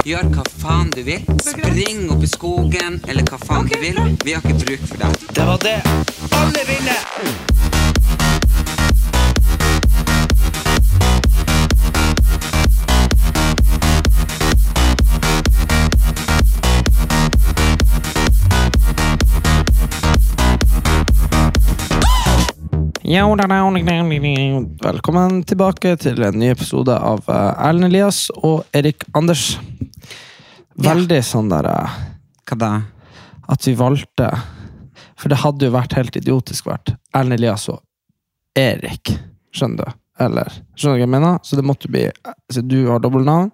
Gjør hva faen du vil. Spring opp i skogen, eller hva faen du vil. Vi har ikke bruk for deg. Det var det. Alle vinner! Velkommen tilbake til en ny episode av eh, Erlend Elias og Erik Anders. Veldig sånn der eh, Hva da? at vi valgte For det hadde jo vært helt idiotisk vært Erlend Elias og Erik. Skjønner du? Eller, skjønner du hva jeg mener? Så det måtte bli Så du har dobbeltnavn,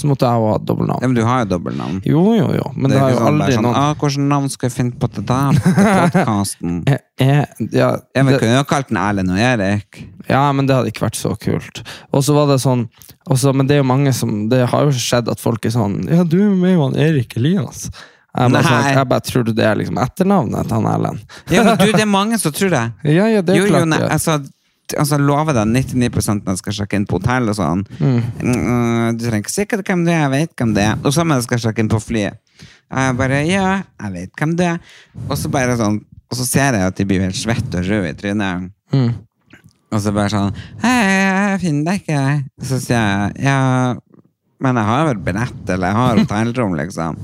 så måtte jeg jo ha dobbeltnavn. Ja, men du har jo dobbeltnavn. Jo, jo, jo. Men det, er har ikke jo sånn, aldri sånn, noen ah, Hvilket navn skal jeg finne på til deg på podkasten? jeg, jeg, ja, Ja, vi det- kunne jo kalt den Erlend og Erik. Ja, men det hadde ikke vært så kult. Og så var det sånn også, Men det er jo mange som Det har jo skjedd at folk er sånn Ja, du er med jo han Erik Elias. Jeg bare, sånn, jeg bare tror du det er liksom etternavnet til han Erlend? Ja, men du, det er mange som tror det. Ja, ja, det er Jo, jo, klart nei, det. altså, altså lover deg 99% når jeg skal sjekke inn på hotell og sånn. Mm, du trenger ikke si hvem du er, jeg vet hvem det er. Og så når jeg skal sjekke inn på flyet. Jeg bare, ja, jeg vet hvem det er. Og så bare sånn, og så ser jeg at de blir helt svette og røde i trynet. Mm. Og så bare sånn, hei, jeg finner deg ikke. Så sier jeg, ja, men jeg har vel billett, eller jeg har hotellrom, liksom.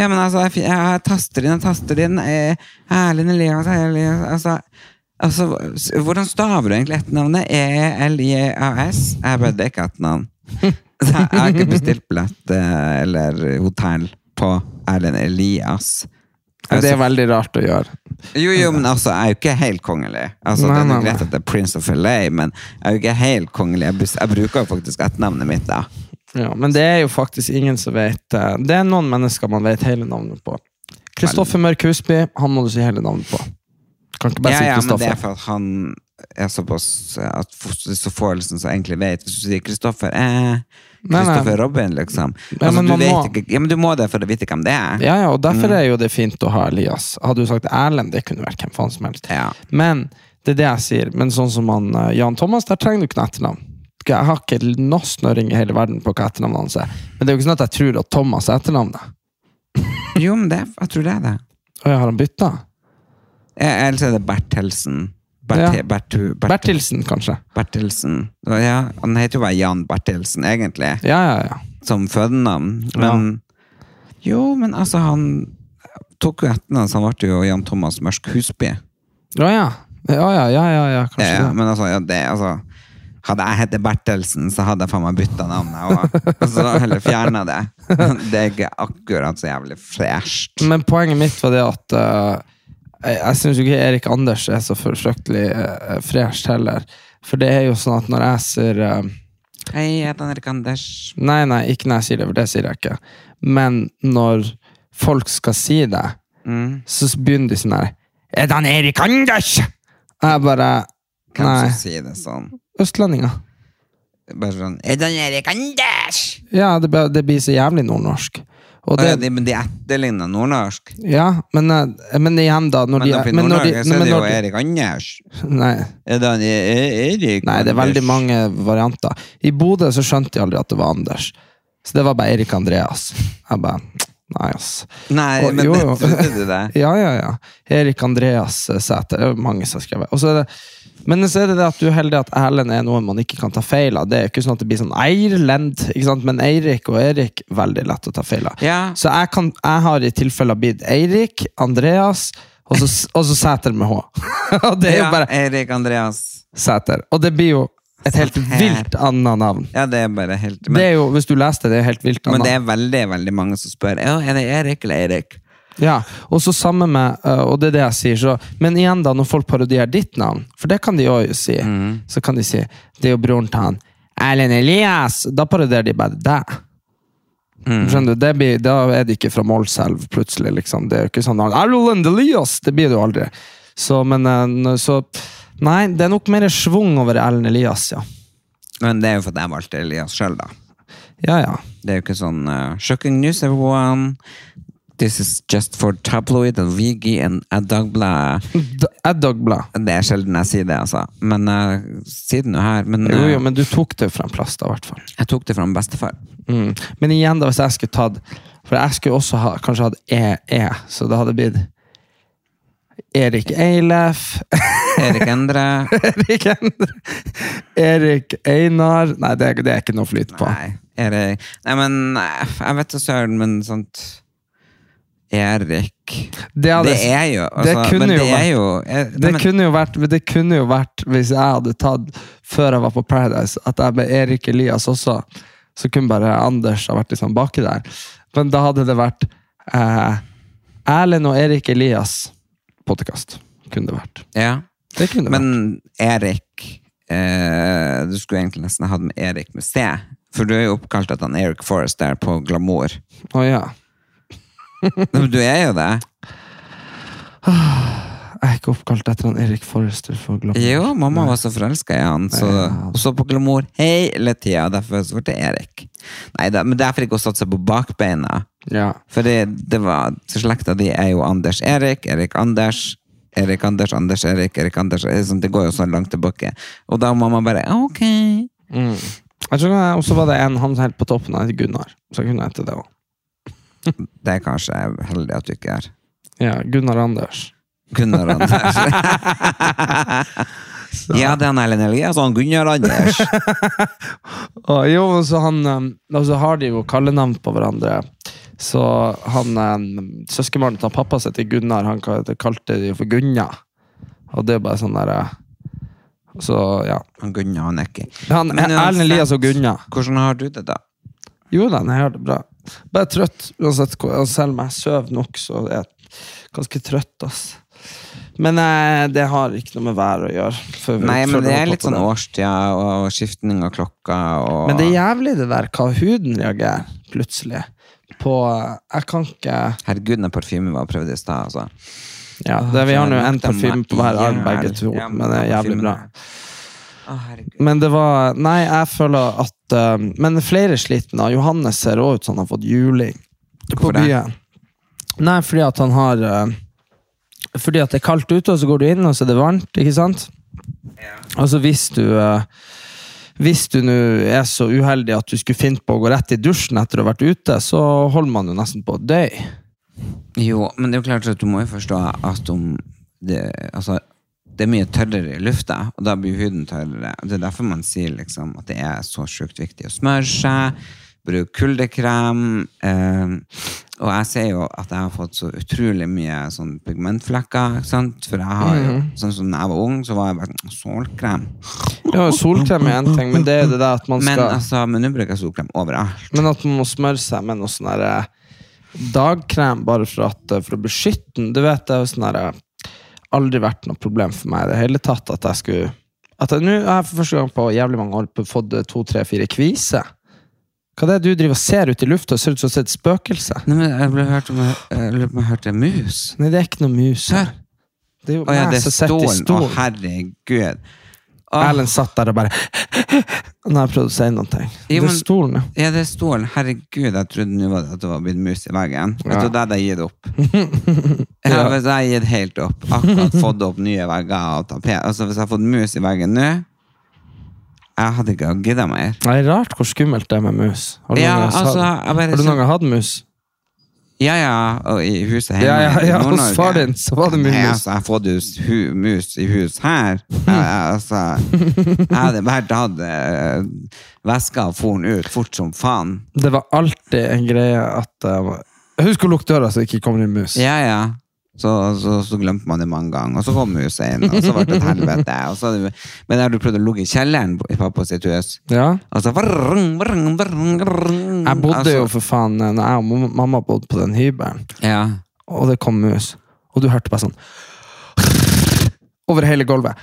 Ja, men altså, jeg, jeg taster inn, jeg taster inn, Erlend Elias, Elias, altså, altså, hvordan staver du egentlig etternavnet? E-L-I-A-S? Jeg bare, det er ikke etternavn. Så jeg har ikke bestilt billett eh, eller hotell på Erlend Elias. Det er veldig rart å gjøre. Jo, jo, men altså, jeg er jo ikke helt kongelig. Altså, Nei, det er greit at det er Prince of LA, men jeg er jo ikke helt kongelig. Jeg, bruker jo faktisk etternavnet mitt, da. Ja, men det er jo faktisk ingen som vet eh, Det er noen mennesker man vet hele navnet på. Kristoffer Mørk Husby, han må du si hele navnet på. Kan ikke bare Ja, ja, si men det er for at han er såpass At så få liksom som egentlig vet Hvis du sier Kristoffer eh. Kristoffer Robin, liksom. Ja, Altså, men du må- ikke, ja, men du må det for å vite hvem det er. Ja, ja, og Mm. derfor er jo det fint å ha Elias. Hadde du sagt Erlend, det kunne vært hvem faen som helst. Ja. Men det er det jeg sier. Men sånn som han, eh, Jan Thomas, der trenger du ikke noe etternavn. Jeg har ikke noe snøring i hele verden på hva etternavnet hans er. Men det er jo ikke sånn at jeg tror at Thomas er etternavnet. Jo, men det, jeg tror det er det. Og jeg har han bytta? Eh, så er det Bertelsen. Bert, Ja. Bertu, Bert, Bertilsen, kanskje. Bertelsen. Ja, han heter jo bare Jan Bertelsen, egentlig. Ja, ja, ja. som fødenavn. Men jo, men altså, han tok jo etternavn, så han ble jo Jan Thomas Mørsk Husby. Ja. Ja, ja, ja, ja, ja, kanskje det. men altså, ja, det, altså Hadde jeg hett Bertelsen, så hadde jeg faen meg bytta navnet og så heller fjerna det. Det er ikke akkurat så jævlig fresht. Men poenget mitt var det at eh, jeg, jeg syns ikke Erik Anders er så fryktelig uh, fresh heller. For det er jo sånn at når jeg ser uh, Hei, jeg heter Erik Anders. Nei, nei, ikke når jeg sier det, for det sier jeg ikke. Men når folk skal si det, Mm. så begynner de sånn her Er det han Erik Anders?! Og jeg bare Hvem Nei. som sier det sånn? Østlendinger. Bare sånn Er det han Erik Anders? Ja, det, det blir så jævlig nordnorsk. Å, ja, det, de, men de etterligner nordnorsk. ja, men, eh, men igjen, da Men de, i men når de, Nord-Norge så er det jo Erik Anders. Nei, Er det E- E- Erik nei, det er veldig mange varianter. I Bodø så skjønte de aldri at det var Anders. Så det var bare Erik Andreas. Jeg bare Nei, ass. Nei, Og- men jo, jo. trodde du det? Ja, ja, ja. Erik Andreas eh, Sæter. Det er mange som har skrevet. Og så er det, men så er det det at du er heldig at Erlend er noe man ikke kan ta feil av. Det er ikke sånn at det blir sånn Eirlend, ikke sant? men Eirik og Erik, veldig lett å ta feil av. Ja. Så jeg, kan, jeg har i tilfeller blitt Eirik, Andreas, og så, og så Sæter med H. og det er jo ja, bare Erik Andreas. Sæter. Og det blir jo et helt vilt annet navn. Ja, det er bare helt Det er jo, hvis du leste det, det er helt vilt annet. men det er veldig, veldig mange som spør Ja, er det Erik eller Erik. Ja, og så samme med, øh, og det er det jeg sier, så, men igjen da, når folk parodierer ditt navn, for det kan de også si, så kan de si, det er jo broren til han, Erlend Elias, da parodierer de bare deg. Skjønner du? Det blir, da er det ikke fra Målselv, plutselig. liksom. Det er jo ikke sånn Erlend Elias! Det blir det jo aldri. Så, men eh, så Nei, det er nok mer schwung over Erlend Elias, ja. Men det er jo fordi jeg valgte Elias sjøl, da. Ja, ja. Det er jo ikke sånn uh, Shocking news, everyone. This is just for tabloid and VG and a Dagbladet. D- Eddagblad. Det er sjelden jeg sier det, altså. Men uh, siden nå her. Men, Jo, jo, eh, men du tok det fra en plass, da, i hvert fall. jeg tok det fra en bestefar. Mm. Men igjen, da, hvis jeg skulle tatt For jeg skulle også ha, kanskje hatt EE, så det hadde blitt Erik Eilef. Erik Endre. Erik Endre. Erik Einar Nei, det, det er ikke noe flyt på. Nei, Erik Nei, men eh, jeg vet da søren, men sånt Erik Det, hadde, Det er jo altså, det kunne jo det vært- er jo eh, det, men, kunne jo vært, det kunne jo vært, hvis jeg hadde tatt før jeg var på Paradise, at jeg ble Erik Elias også. Så kunne bare Anders ha vært liksom baki der. Men da hadde det vært eh, Erlend og Erik Elias podkast. Kunne det vært. ja. Det kunne det vært. men Erik eh, Du skulle egentlig nesten hatt med Erik med C. For du er jo oppkalt etter Eric Forrest der på Glamour. Oh, ja. Men du er jo det. Jeg er ikke oppkalt etter han Erik Forrester for Glamour. Jo, mamma var så forelska i han, så, Ja. så på Glamour hele tida. Derfor så ble det Erik. Nei, da, men derfor ikke å satse på bakbeina. Ja. For det, det var, slekta di er jo Anders Erik, Erik Anders, Erik Anders, Anders Erik, Erik Anders. Det sånn, Det går jo sånn langt tilbake. Og da må man bare Ok. Mm. Jeg tror også Og så var det en han helt på toppen, av Gunnar. Så jeg kunne hete det òg. Det er kanskje heldig at du ikke er Ja, Gunnar Anders. Gunnar Anders. ja, det er han Ellen Elias og Gunnar Anders. Og jo, så han um, Og så har de jo kallenavn på hverandre. Så han um, søskenbarnet til pappa sitt, Gunnar, han kalte de for Gunna. Og det er bare sånn derre Så, ja. Han Gunnar han er ikke Erlend Elias og Gunna. Hvordan har du det, da? Jo da, jeg har det bra. Bare trøtt. Uansett, selv om jeg sover nok, så er jeg ganske trøtt. ass. Men eh, det har ikke noe med været å gjøre. for Nei, men det er litt sånn årstida og skiftning av klokka og Men det er jævlig det der hva huden reagerer plutselig. På Jeg kan ikke Herregud, den parfymen var prøvd i stad, altså. Ja, det, Vi har nå én parfyme på hver arm, begge to. Men det er jævlig bra. Herregud. Men det var Nei, jeg føler at uh, Men flere sliten. da. Johannes ser også ut som han har fått juling på Hvorfor det? byen. Nei, fordi at han har uh, Fordi at det er kaldt ute, og så går du inn, og så er det varmt, ikke sant? Og så hvis du uh, hvis du nå er så uheldig at du skulle finne på å gå rett i dusjen etter å ha vært ute, så holder man jo nesten på å dø. Jo, men det er jo klart at du må jo forstå at om det, altså, det er mye tørrere i lufta, og da blir huden tørrere. Det er derfor man sier liksom at det er så sjukt viktig å smøre seg, bruke kuldekrem. Eh, og jeg ser jo at jeg har fått så utrolig mye sånn pigmentflekker. ikke sant? For jeg har jo, sånn som da jeg var ung, så var jeg bare sånn solkrem. Ja, Solkrem er en ting, men det er det der at man skal Men altså, men nå bruker jeg solkrem overalt. Men at man må smøre seg med noe sånn eh, dagkrem bare for, at, eh, for å beskytte den. Du vet, det er jo sånn der, eh, Aldri vært noe problem for meg i det hele tatt at jeg skulle at jeg, Nå har jeg for første gang på jævlig mange år fått eh, to, tre, fire kviser. Hva det er det du driver og ser ut i lufta? Ser ut som et spøkelse. Nei, men jeg ble hørt om jeg jeg om jeg hørte mus. Nei, det er ikke noe mus her. Det er jo ja, meg det er som sitter i stolen. Å, herregud. Åh. Erlend satt der og bare Nå har jeg prøvd å si noe. Det Jo, er men- stolen, ja. Ja, det er stolen. Herregud, jeg trodde nå var det at det var blitt mus i veggen. Vet Ja. du, det hadde jeg gitt opp. Ja, hvis jeg hadde gitt helt opp. Akkurat fått opp nye vegger og tapet. Altså, hvis jeg hadde fått mus i veggen nå Jeg hadde ikke gidda mer. Det er rart hvor skummelt det er med mus. Har du Ja, noen gang, altså, hatt- jeg bare har du noen gang hatt mus? Ja, ja, i huset hjemme Ja, ja, ja, hos far din så var det mye Nei, mus. altså, jeg har fått hus, hu, mus i hus her. Jeg, altså, jeg hadde vært hatt eh, veska og foren ut fort som faen. Det var alltid en greie at uh, Husk å lukke døra så det ikke kommer inn mus. Ja, ja. Så, så, så glemte man det mange ganger, og så kom huset inn, og så ble det et helvete. Så, men har du prøvd å ligge i kjelleren i pappa sitt hus? Ja. Og så vrrrung, vrrung, vrrung. Jeg bodde Altså, jo for faen Når jeg og mamma bodde på den hybelen, Ja. og det kom mus, og du hørte bare sånn Over hele gulvet.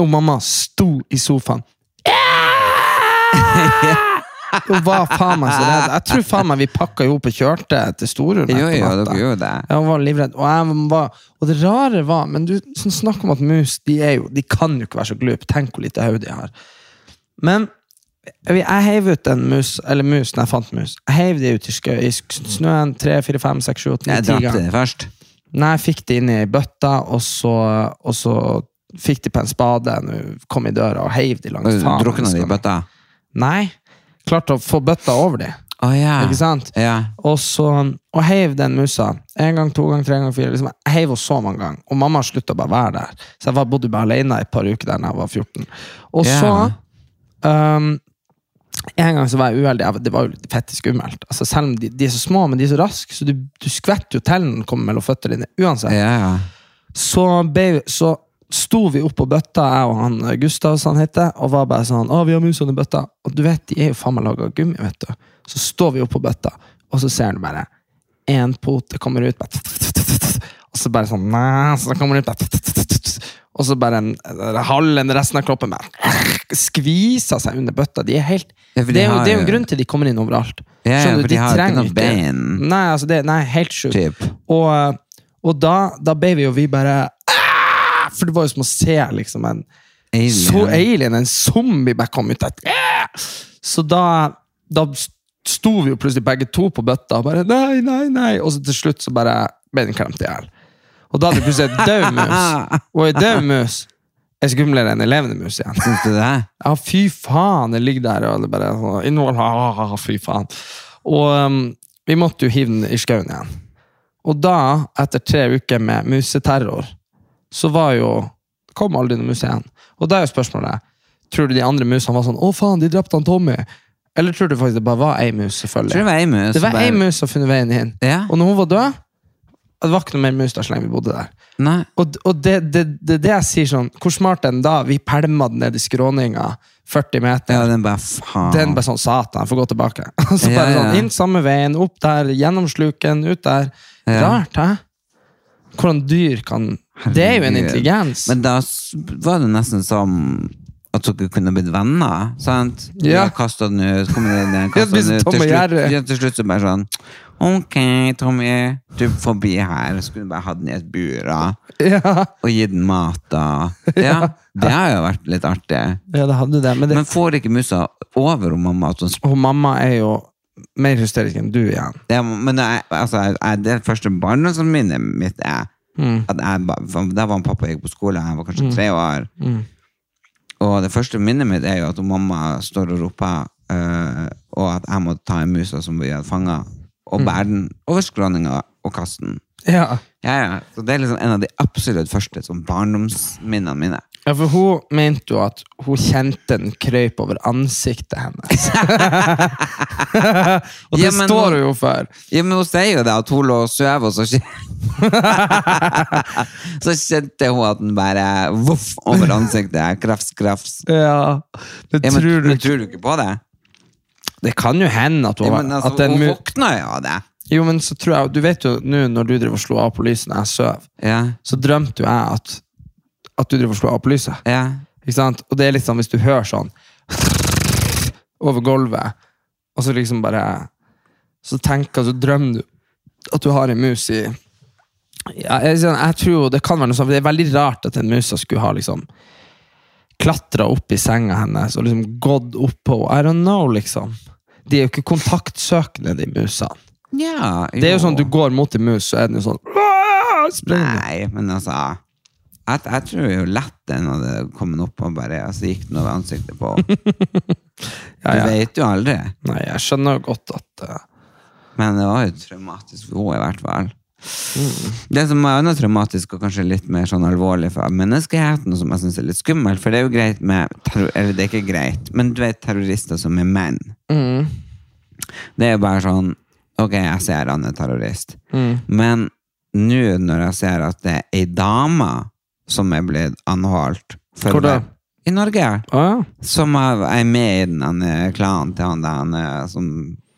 Og mamma sto i sofaen. Hun hva faen meg så redd. Jeg tror faen meg vi pakka jo opp og kjørte til Storulv. Jo, jo, dere gjorde det. Jeg var livredd. Og, jeg var, og det rare var Men du sånn snakk om at mus de, er jo, de kan jo ikke være så glupe. Tenk hvor lite hode de har. Men jeg, heiv ut en mus, eller mus når jeg fant mus. Jeg heiv de ut i, skø, i snøen tre, fire, fem, seks, sju, åtte, ni, Jeg drepte de først. Nei, jeg fikk de inn i bøtta, og så, og så fikk de på en spade kom i døra, og heiv de langs faen. Drukna de i bøtta? Nei. Klarte å få bøtta over dem. Å ja. Ikke sant? Ja. Og så og heiv den musa. En gang, to gang, tre gang, fire. Liksom, jeg heiv henne så mange ganger. Og mamma slutta bare å være der. Så jeg var, bodde bare alene et par uker der da jeg var 14. Og yeah. så um, En gang så var jeg uheldig. Det var jo litt fette skummelt. Altså, selv om de, de er så små, men de er så raske, så du, du skvetter jo til den kommer mellom føttene dine. Uansett. Så, ble, så sto vi opp på bøtta, jeg og han eh, Gustav, som han heter, og var bare sånn 'Å, vi har musene i bøtta.' Og du vet, de er jo faen meg laga av gummi, vet du. Så står vi opp på bøtta, og så ser du bare én pote kommer ut, og så bare sånn Så kommer det ut Og så bare en, halve resten av kroppen bare skviser seg under bøtta. De er helt det, er jo, det er jo jo- en grunn til de kommer inn overalt. Ja, du, for de har ikke noe bein. Nei, altså det, nei, helt sjukt. Og, og da, da ble vi jo vi bare! For det var jo som å se liksom en Alien. så alien, en zombie bare kom ut Et, «Ah!» Så da, da sto vi jo plutselig begge to på bøtta og bare nei, nei, nei. Og så til slutt så bare ble den klemt i hjel. Og da hadde vi plutselig et død mus. Og en død mus er skumlere enn en levende mus igjen. Syns du det? Ja, fy faen, det ligger der og det bare innhold, fy faen. Og um, vi måtte jo hive den i skauen igjen. Og da, etter tre uker med museterror, så var jo kom aldri noen mus igjen. Og da er jo spørsmålet, tror du de andre musene var sånn, å faen, de drepte han Tommy? Eller tror du faktisk det bare var ei mus, selvfølgelig? tror det var ei mus. Det var bare- ei mus som funnet veien inn. Ja. Og når hun var død, det var ikke noe mer mus der så lenge vi bodde der. Nei. Og, og det, det, det, det jeg sier sånn, hvor smart er den da? Vi pælma den ned i skråninga, 40 meter. Ja, den bare faen. Den bare sånn, satan, får gå tilbake. så bare Ja, ja. sånn, inn samme veien, opp der, gjennom sluken, ut der. Ja. Rart, hæ? Hvordan dyr kan Det er jo en intelligens. Men da var det nesten som at dere kunne blitt venner, sant? Ja. Kasta den ut, kom den igjen, kasta den ut. Til slutt, ja, til slutt så bare sånn, ok, Tommy, du får bli her. du bare hatt den i et bur. Ja, Og gitt den mat, da. Ja, det har jo vært litt artig. ja, det hadde det. Men, det, Men får ikke musa over om mamma at hun og mamma er jo mer hysterisk enn du igjen. Ja, Men jeg, altså, jeg, det første barndomsminnet mitt er Mm. at jeg, Da var pappa gikk på skole, jeg var kanskje tre år. Mm. Og det første minnet mitt er jo at mamma står og roper, eh, og at jeg må ta en musa som vi hadde fanga, og Mm. bære den over skråninga og kaste den. Ja. Ja, ja. Så det er liksom en av de absolutt første sånn barndomsminnene mine. Ja, for hun mente jo at hun kjente den krøyp over ansiktet hennes. og det Ja, men står hun- jo for. Ja, men hun sier jo det, at hun lå og sov, og så Så kjente hun at den bare voff over ansiktet. Krafs, krafs. Ja, det Ja, men, tror du men tror du ikke på det? Det kan jo hende at hun, Ja, men altså, hun våkna jo av det. Jo, men så tror jeg Du vet jo nå når du driver og slo av på lyset når jeg sov, Ja, så drømte jo jeg at, at du driver og slår av på lyset. ja. Ikke sant? Og det er litt sånn hvis du hører sånn over gulvet, og så liksom bare Så tenker så drømmer du at du har en mus i ja, jeg, jeg tror det kan være noe sånt, det er veldig rart at en musa skulle ha liksom klatra opp i senga hennes og liksom gått oppå I don't know, liksom. De er jo ikke kontaktsøkende, de musene. ja Det er jo sånn du går mot en mus, så er den jo sånn Nei, men altså jeg, jeg tror jo lett den hadde kommet opp og bare altså, gikk den over ansiktet på ja, Ja, Du vet jo aldri. Nei, jeg skjønner jo godt at uh... Men det var jo traumatisk for henne, i hvert fall. Det som er annet traumatisk og kanskje litt mer sånn alvorlig for menneskeheten, som jeg synes er litt skummelt, for det er jo greit med Eller det er ikke greit, men du vet terrorister som er menn. mm, Det er jo bare sånn Ok, jeg ser han er terrorist. mm. Men nå når jeg ser at det er ei dame som er blitt anholdt for Hvor da? I Norge. Ah. ja. Som er er med i den klanen til han der eh, som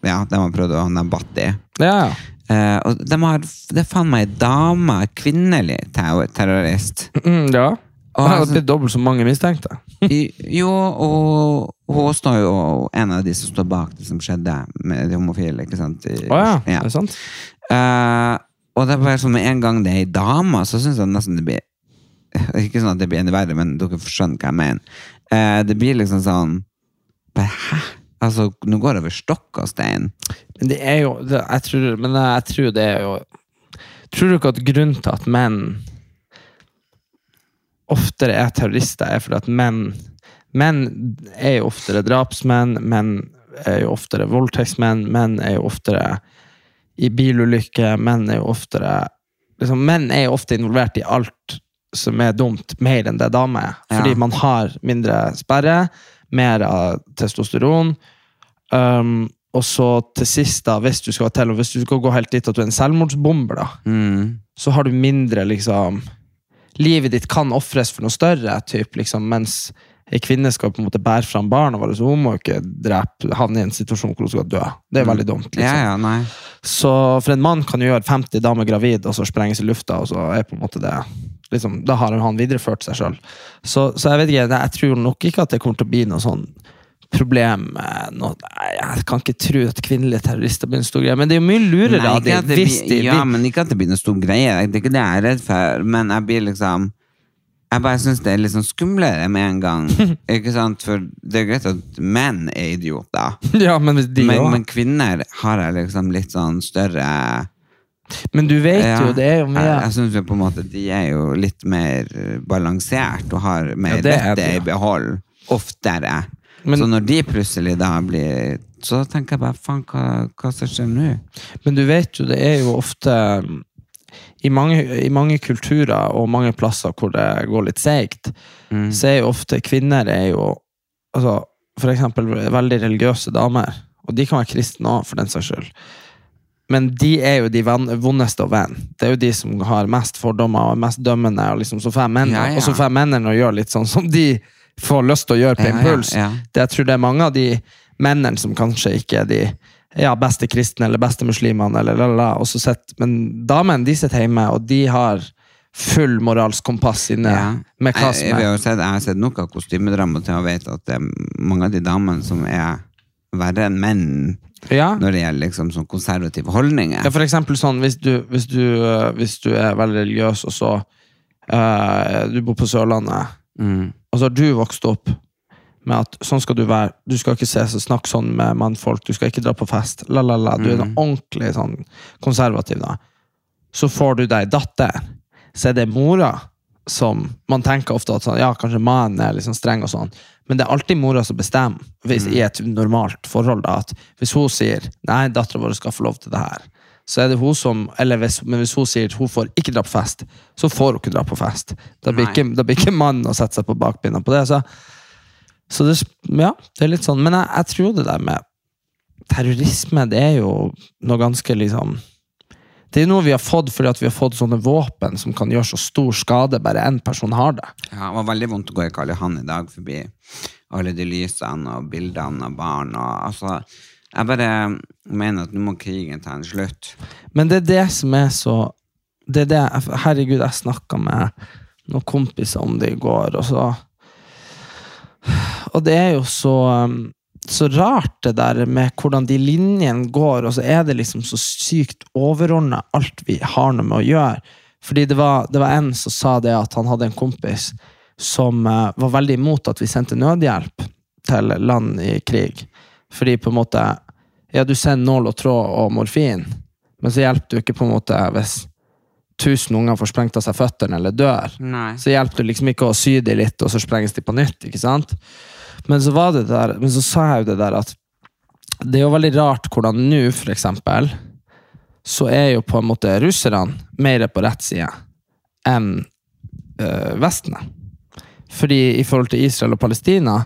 Ja, de har prøvd å ha er Batti. Ja, ja. Eh, og de har, det er faen meg ei dame, kvinnelig ter- terrorist. Mm, ja. Og det blitt dobbelt så mange mistenkte. Jo, og hun står jo en av de som står bak det som skjedde med de homofile, ikke sant? I, oh, ja, ja. det sant? Eh, og det er bare sånn med en gang det er ei dame, så syns jeg nesten det blir Ikke sånn at det blir enda verre, men dere skjønner hva jeg mener. Eh, det blir liksom sånn bare, Hæ? Altså, nå går det over stokk og stein. Men det er jo det, jeg, tror, men jeg tror det er jo Tror du ikke at grunnen til at menn oftere er terrorister, er fordi at menn Menn er jo oftere drapsmenn, menn er jo oftere voldtektsmenn, menn er jo oftere i bilulykker, menn er jo oftere liksom, Menn er jo ofte involvert i alt som er dumt, mer enn det damer er. Ja. Fordi man har mindre sperre, mer av testosteron. Um, og så til sist, da, hvis du skal til, og hvis du skal gå helt dit at du er en selvmordsbomber, da, Mm. så har du mindre liksom Livet ditt kan ofres for noe større, typ, liksom, mens ei kvinne skal på en måte bære fram barna våre, så hun må ikke drepe havne i en situasjon hvor hun skal dø. Det er veldig dumt. Ja, liksom. ja, nei. Så for en mann kan jo gjøre 50 damer gravid, og så sprenges i lufta, og så er på en måte det liksom, Da har han videreført seg sjøl. Så, så jeg vet ikke, jeg tror nok ikke at det kommer til å bli noe sånn problem noe, Jeg kan ikke tro at kvinnelige terrorister blir en stor greie, men det er jo mye lurere Nei, av dem. det hvis de ja, men ikke at det blir noe stor greie. Det er ikke det jeg er redd for, men jeg blir liksom Jeg bare syns det er litt sånn skumlere med en gang. ikke sant? For det er greit at menn er idioter, Ja, men men, men kvinner har jeg liksom litt sånn større Men du vet Ja. jo, det er jo mye Jeg, jeg synes jo på en måte de er jo litt mer eh, balansert og har mer Ja, vettet i behold oftere. Men- så når de plutselig da blir Så tenker jeg bare faen, hva, hva som skjer nå? Men du vet jo, det er jo ofte i mange, I mange kulturer og mange plasser hvor det går litt seigt, Mm. så er jo ofte kvinner er jo altså, For eksempel veldig religiøse damer. Og de kan være kristne òg, for den saks skyld. Men de er jo de van- vondeste å vende. Det er jo de som har mest fordommer og er mest dømmende. Og liksom, så får mennene Ja, ja. og så får mennene å gjøre litt sånn som de får lyst til å gjøre på Ja, impuls. Det, jeg tror det er mange av de mennene som kanskje ikke er de ja, beste kristne eller beste muslimene, eller la, la, og så sitter- men damene de sitter hjemme, og de har full moralsk kompass inne Ja. med hva Jeg, som jeg, er har sett, jeg har sett nok av kostymedrama til å vite at det er mange av de damene som er verre enn menn ja. når det gjelder liksom sånn konservative holdninger. Ja, for eksempel sånn, hvis du, hvis du, øh, hvis du er veldig religiøs, og så uh, Du bor på Sørlandet, Mm. og så har du vokst opp med at sånn skal du være. Du skal ikke se snakke sånn med mannfolk, du skal ikke dra på fest. La, la, la. Du er Mm. ordentlig sånn konservativ, da. Så får du deg datter, så er det mora som Man tenker ofte at sånn, ja, kanskje mannen er liksom streng, og sånn, men det er alltid mora som bestemmer hvis, i et normalt forhold. da, at Hvis hun sier nei, dattera vår skal få lov til det her, så er det hun som eller hvis, Men hvis hun sier hun får ikke dra på fest, så får hun ikke dra på fest. Da blir ikke, da blir ikke mannen å sette seg på bakbeina på det. Så, så det, ja, det er litt sånn. Men jeg, jeg tror det der med terrorisme, det er jo noe ganske liksom Det er noe vi har fått fordi at vi har fått sånne våpen som kan gjøre så stor skade bare én person har det. Ja, det var veldig vondt å gå i Karl Johan i dag forbi alle de lysene og bildene av barn. Og, altså, jeg bare mener at nå må krigen ta en slutt. Men det er det som er så det er det, Herregud, jeg snakka med noen kompiser om det i går, og så Og det er jo så um, så rart det der med hvordan de linjene går, og så er det liksom så sykt overordna alt vi har noe med å gjøre. Fordi det var, det var en som sa det at han hadde en kompis som uh, var veldig imot at vi sendte nødhjelp til land i krig. Fordi på en måte Ja, du sender nål og tråd og morfin, men så hjelper du ikke på en måte hvis 1000 unger får sprengt av seg føttene eller dør. Nei. Så hjelper det liksom ikke å sy de litt, og så sprenges de på nytt. ikke sant? Men så var det der, men så sa jeg jo det der at det er jo veldig rart hvordan nå, for eksempel, så er jo på en måte russerne mer på rett side enn øh, Vesten. Fordi i forhold til Israel og Palestina,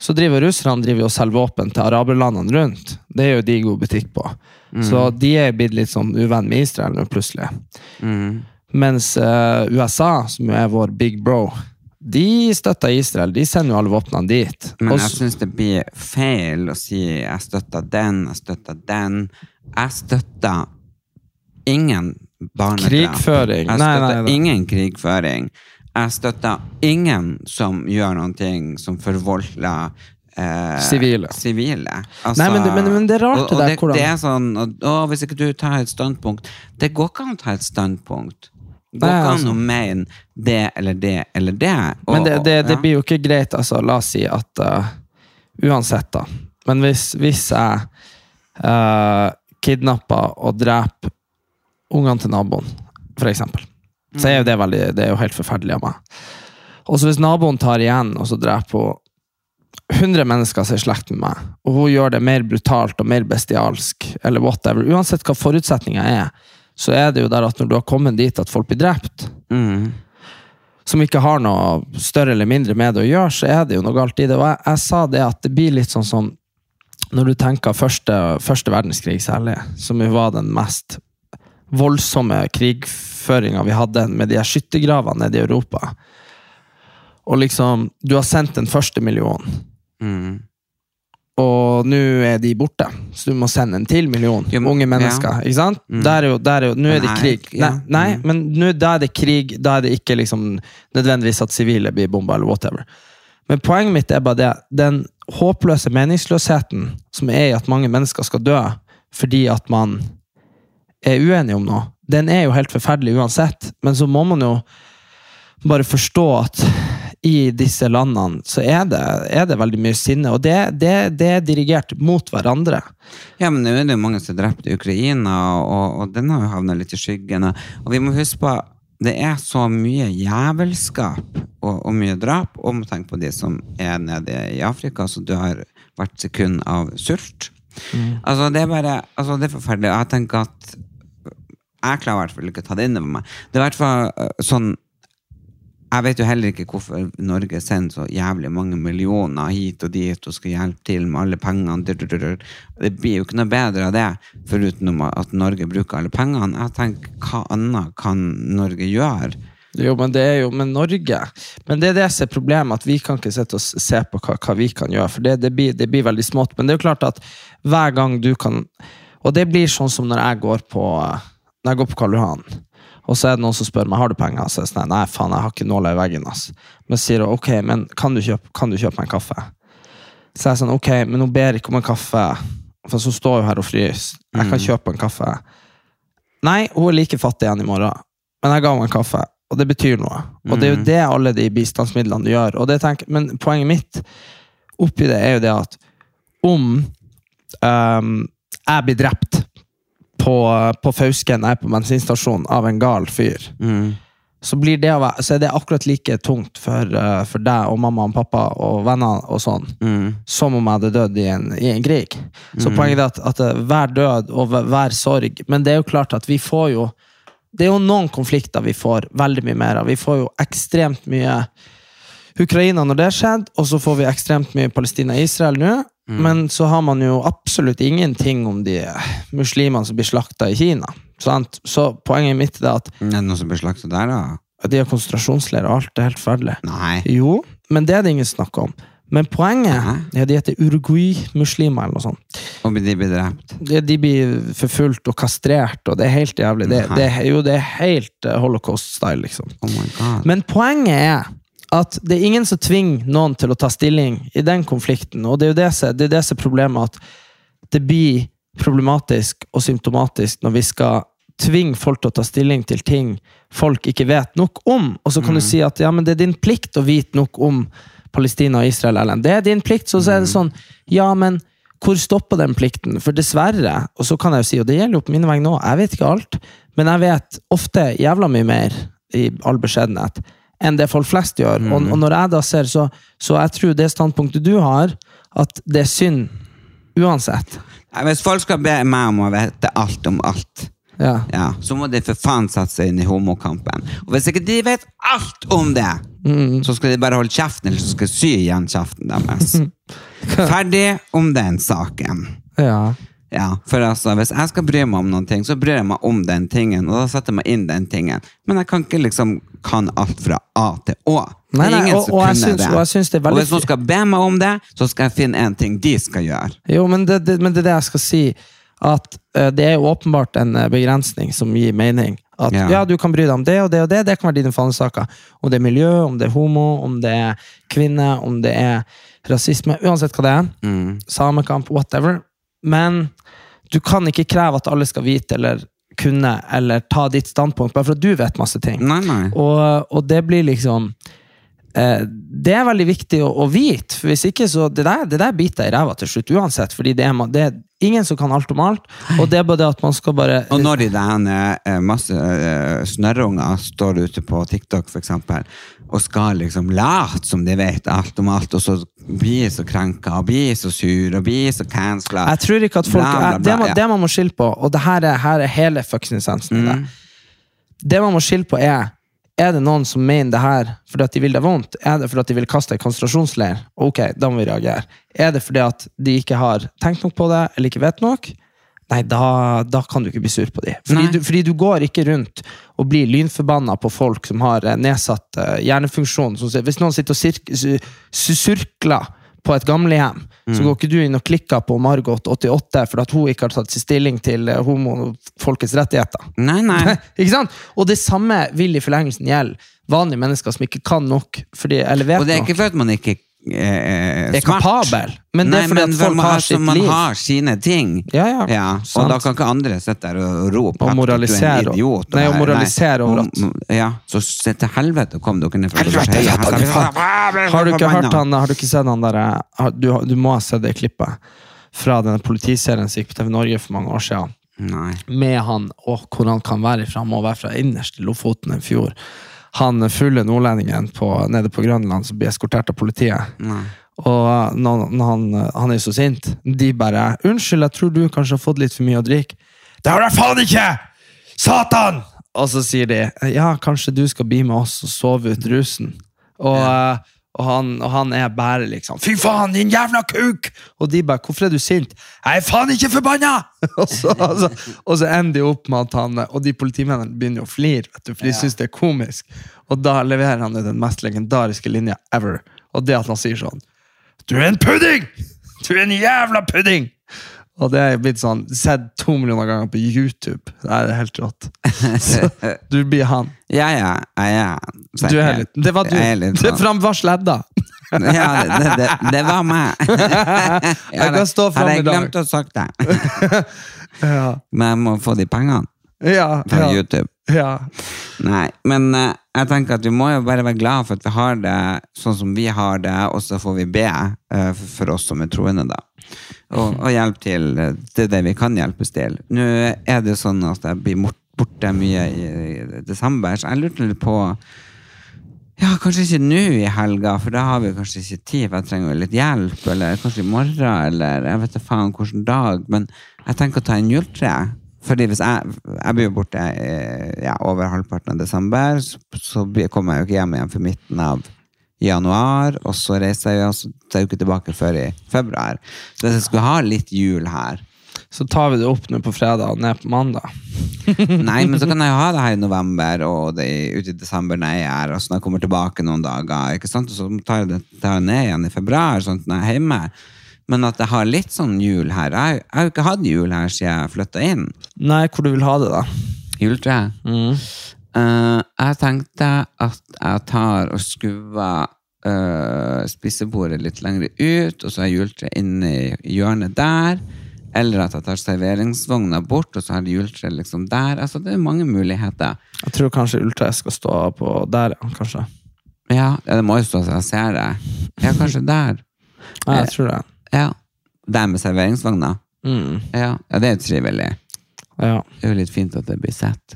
så driver russerne driver og selger våpen til araberlandene rundt. Det er jo de god butikk på. Så de er blitt litt sånn uvenn med Israel nå, plutselig. Mm. Mens øh, USA, som jo er vår big bro, de støtter Israel. De sender jo alle våpnene dit. Men Og jeg syns det blir feil å si 'jeg støtter den', 'jeg støtter den'. Jeg støtter ingen barnedrap. Krigføring. Jeg Nei, støtter nei, nei. ingen krigføring. jeg støtter ingen som gjør ting som forvolder eh, Sivile. sivile. Altså, Nei, men men- men det er rart og, det der, det, hvordan- det er sånn, og, å, Hvis ikke du tar et standpunkt Det går ikke an å ta et standpunkt. Det går ikke an å mene det eller det eller det. Og- Men det, det, det ja. blir jo ikke greit, altså. La oss si at uh, Uansett, da. Men hvis, hvis jeg uh, kidnapper og dreper ungene til naboen, for eksempel, så er jo det veldig Det er jo helt forferdelig av meg. Og så hvis naboen tar igjen, og så dreper hun 100 mennesker som er i slekt med meg, og hun gjør det mer brutalt og mer bestialsk, eller whatever, uansett hva forutsetninga er, så er det jo der at når du har kommet dit at folk blir drept, Mm. som ikke har noe større eller mindre med det å gjøre, så er det jo noe galt i det. Og jeg, jeg sa det at det blir litt sånn som når du tenker første, første verdenskrig særlig, som jo var den mest voldsomme krigføringa vi hadde med de her skyttergravene nede i Europa. Og liksom, du har sendt den første millionen, Mm. Og nå er de borte, så du må sende en til million Jo, unge mennesker. ja. ikke sant? Mm. Der er jo, der er jo, nå er det krig. Nei, nei Mm. men nå, da er det krig, da er det ikke liksom nødvendigvis at sivile blir bomba, eller whatever. Men poenget mitt er bare det, den håpløse meningsløsheten som er i at mange mennesker skal dø fordi at man er uenig om noe, den er jo helt forferdelig uansett. Men så må man jo bare forstå at i disse landene så er det, er det veldig mye sinne, og det, det, det er dirigert mot hverandre. Ja, men nå er det jo mange som er drept i Ukraina, og, og den har jo havnet litt i skyggen. Og, vi må huske på det er så mye jævelskap og, og mye drap, og må tenke på de som er nede i Afrika, så du har hvert sekund av sult. Altså, det er bare altså, det er forferdelig. Jeg tenker at Jeg klarer i hvert fall ikke å ta det inn over meg. Det er i hvert fall øh, sånn jeg vet jo heller ikke hvorfor Norge sender så jævlig mange millioner hit og dit og skal hjelpe til med alle pengene. Det blir jo ikke noe bedre av det, foruten at Norge bruker alle pengene. Jeg tenker, Hva annet kan Norge gjøre? Jo, men det er jo med Norge. Men det er det som er problemet, at vi kan ikke sitte og se på hva, hva vi kan gjøre, for det, det, blir, det blir veldig smått. Men det er jo klart at hver gang du kan Og det blir sånn som når jeg går på Når jeg går på Karl Johan, og så er det noen som spør meg har du penger, så jeg sånn nei, faen, jeg har ikke nåla i veggen. ass. Men sier hun ok, men kan du kjøpe, kan du kjøpe meg en kaffe? Så jeg sånn ok, men hun ber ikke om en kaffe, for så står hun her og fryser. Jeg kan kjøpe en kaffe. Nei, hun er like fattig igjen i morgen, men jeg ga henne en kaffe, og det betyr noe. Og det er jo det alle de bistandsmidlene gjør. Og det tenker, men poenget mitt oppi det er jo det at om um, jeg blir drept på, på Fausken, jeg er på bensinstasjonen, av en gal fyr, Mm. så, blir det, være- så er det akkurat like tungt for, eh, for deg og mamma og pappa og venner og sånn, Mm. som om jeg hadde dødd i en, i en krig. Så poenget er at, at eh, hver død og hver sorg Men det er jo klart at vi får jo Det er jo noen konflikter vi får veldig mye mer av. Vi får jo ekstremt mye Ukraina når det skjedde, og så får vi ekstremt mye Palestina-Israel nå. Men så har man jo absolutt ingenting om de muslimene som blir slakta i Kina. Sant? Så poenget mitt er at Er det noen som blir slakta der, da? de har konsentrasjonsleirer og alt. Det er helt forferdelig. Nei. Jo, men det er det ingen snakker om. Men poenget ja, De heter Uruguay-muslimer eller noe sånt. Og de blir drept? De, de blir forfulgt og kastrert, og det er helt jævlig. Det, det, er- jo, det er helt eh, holocaust-style, liksom. Oh my god. Men poenget er at det er ingen som tvinger noen til å ta stilling i den konflikten. Og det er jo det som det er er problemet, at det blir problematisk og symptomatisk når vi skal tvinge folk til å ta stilling til ting folk ikke vet nok om. Og så kan du si at ja, men det er din plikt å vite nok om Palestina og Israel, Ellen. Det er din plikt. Så, så er det sånn, ja, men hvor stopper den plikten? For dessverre, og så kan jeg jo si, og det gjelder jo på mine vegne òg, jeg vet ikke alt, men jeg vet ofte jævla mye mer, i all beskjedenhet, enn det folk flest gjør. Og, og når jeg da ser, så, så jeg tror det standpunktet du har, at det er synd uansett. Hvis folk skal be meg om å vite alt om alt, Ja. ja, så må de for faen sette seg inn i homokampen. Og hvis ikke de vet alt om det, så skal de bare holde kjeften, eller så skal jeg sy igjen kjeften deres. Ferdig om den saken. ja. Ja, for altså, Hvis jeg skal bry meg om noen ting, så bryr jeg meg om den tingen. Og da setter jeg meg inn den tingen. Men jeg kan ikke liksom kan alt fra A til Å. Nei, nei, ingen og- og jeg syns- og jeg syns det er og hvis noen skal be meg om det, så skal jeg finne en ting de skal gjøre. Jo, men det, det, men det er det jeg skal si. At uh, det er jo åpenbart en eh, begrensning som gir mening. At ja. Ja. du kan bry deg om det og det og det, det kan være dine fanesaker. Om det er miljø, om det er homo, om det er kvinne, om det er rasisme, uansett hva det er. Mm. Samekamp, whatever. Men du kan ikke kreve at alle skal vite eller kunne eller ta ditt standpunkt, bare for at du vet masse ting. Nei, nei. Og, og det blir liksom Det er veldig viktig å, å vite, for hvis ikke så Det der, det der biter i ræva til slutt, uansett. Fordi det er, det er ingen som kan alt om alt, og det er bare det at man skal bare Og når de der eh, masse eh, snørrunger står ute på TikTok for eksempel, og skal liksom late som de vet alt om alt, og så blir så krenka, og blir så sur, og blir så cancela. Jeg tror ikke at folk Bla, bla, bla, det, man, det man må skille på, og det her er, her er hele fuckings essensen i det. Det man må skille på, er er det noen som mener det her fordi at de vil deg vondt? Er det fordi at de vil kaste deg i konsentrasjonsleir? Ok, da må vi reagere. Er det fordi at de ikke har tenkt nok på det, eller ikke vet nok? Nei, da, da kan du ikke bli sur på dem. Fordi, du- fordi du går ikke rundt og blir lynforbanna på folk som har eh, nedsatt eh, hjernefunksjon. Hvis noen sitter og surkler på et gamlehjem, Mm. så går ikke du inn og klikker på Margot 88 for at hun ikke har tatt stilling til eh, homofolkets rettigheter. Nei, nei. ikke sant? Og det samme vil i forlengelsen gjelde vanlige mennesker som ikke kan nok, fordi, eller vet Og det er nok. ikke for at man ikke eh, er kapabel, men det Nei, er fordi men at folk man, har sitt sitt man liv. har sine ting. Ja, ja. og Sant. da kan ikke andre sitte der og, og rope Og moralisere du er en idiot. Nei, og moralisere over at Ja, så se til helvete kom dere ned fra Helvete. Har du ikke hørt han, har du ikke sett han der du, du må ha sett det klippet fra den politiserien som gikk på TV Norge for mange år siden. Nei. Med han, og hvor han kan være fra. Han må være fra innerst i Lofoten en fjord. Han fulle nordlendingen på, nede på Grønland som blir eskortert av politiet. Nei. Og når, når han, han er så sint, de bare 'Unnskyld, jeg tror du kanskje har fått litt for mye å drikke'. 'Det har jeg faen ikke! Satan!' Og så sier de 'Ja, kanskje du skal bli med oss og sove ut rusen'. Og, eh, og, han, og han er bare liksom 'Fy faen, din jævla kuk!' Og de bare 'Hvorfor er du sint?' 'Jeg er faen ikke forbanna!' og, så, altså, og så ender de opp med at han Og de politimennene begynner å flire, vet du, for de syns det er komisk. Og da leverer han den mest legendariske linja ever. Og det at han sier sånn du er en pudding! Du er en jævla pudding! Og det er blitt sånn, sett to millioner ganger på YouTube. Det er helt rått. Så du blir han. Ja, ja, jeg ja. Du er litt, det var du. Litt Det sånn. fram var sledda. Ja, det, det, det var meg. Jeg kan stå fram Hadde i jeg glemt å sagt det. Ja, Men jeg må få de pengene ja, fra ja, YouTube. ja. Nei, men uh, jeg tenker at vi må jo bare være glad for at vi har det sånn som vi har det, og så får vi be for, for oss som er troende, da. Og, og hjelpe til eh, til det vi kan hjelpes til. Nå er det sånn at jeg blir borte mye i, i desember, så jeg lurte litt på ja, kanskje ikke nå i helga, for da har vi kanskje ikke tid, for jeg trenger litt hjelp, eller kanskje i morgen, eller jeg vet da faen hvilken dag, men jeg tenker å ta en juletre. Fordi hvis jeg, jeg blir borte eh, ja, over halvparten av desember, så, så kommer jeg jo ikke hjem igjen for midten av januar, og så reiser jeg jo, så er jeg ikke tilbake før i februar. Så hvis jeg skulle ha litt jul her, Så tar vi det opp nå på fredag og ned på mandag. Nei, men så kan jeg jo ha det her i november og det, ute i desember når jeg er og så når jeg kommer tilbake noen dager, ikke sant? Og så tar jeg det tar jeg ned igjen i februar, sånn når jeg er hjemme. Men at jeg har litt sånn jul her. Jeg, jeg har jo ikke hatt jul her siden jeg flytta inn. Nei, hvor du vil ha det, da? Juletre. Eh, jeg tenkte at jeg tar og skuver uh, spisebordet litt lenger ut, og så har jeg juletre inne i hjørnet der. Eller at jeg tar serveringsvogna bort, og så har jeg juletre liksom der. Altså, det er mange muligheter. Jeg tror kanskje juletreet skal stå på der. Kanskje. Ja, ja, det må jo stå så jeg ser det. Ja, kanskje der. ja, jeg tror det. Ja. Der med serveringsvogna. Mm. Ja, ja, det er jo trivelig. Ja. Det er jo litt fint at det blir sett.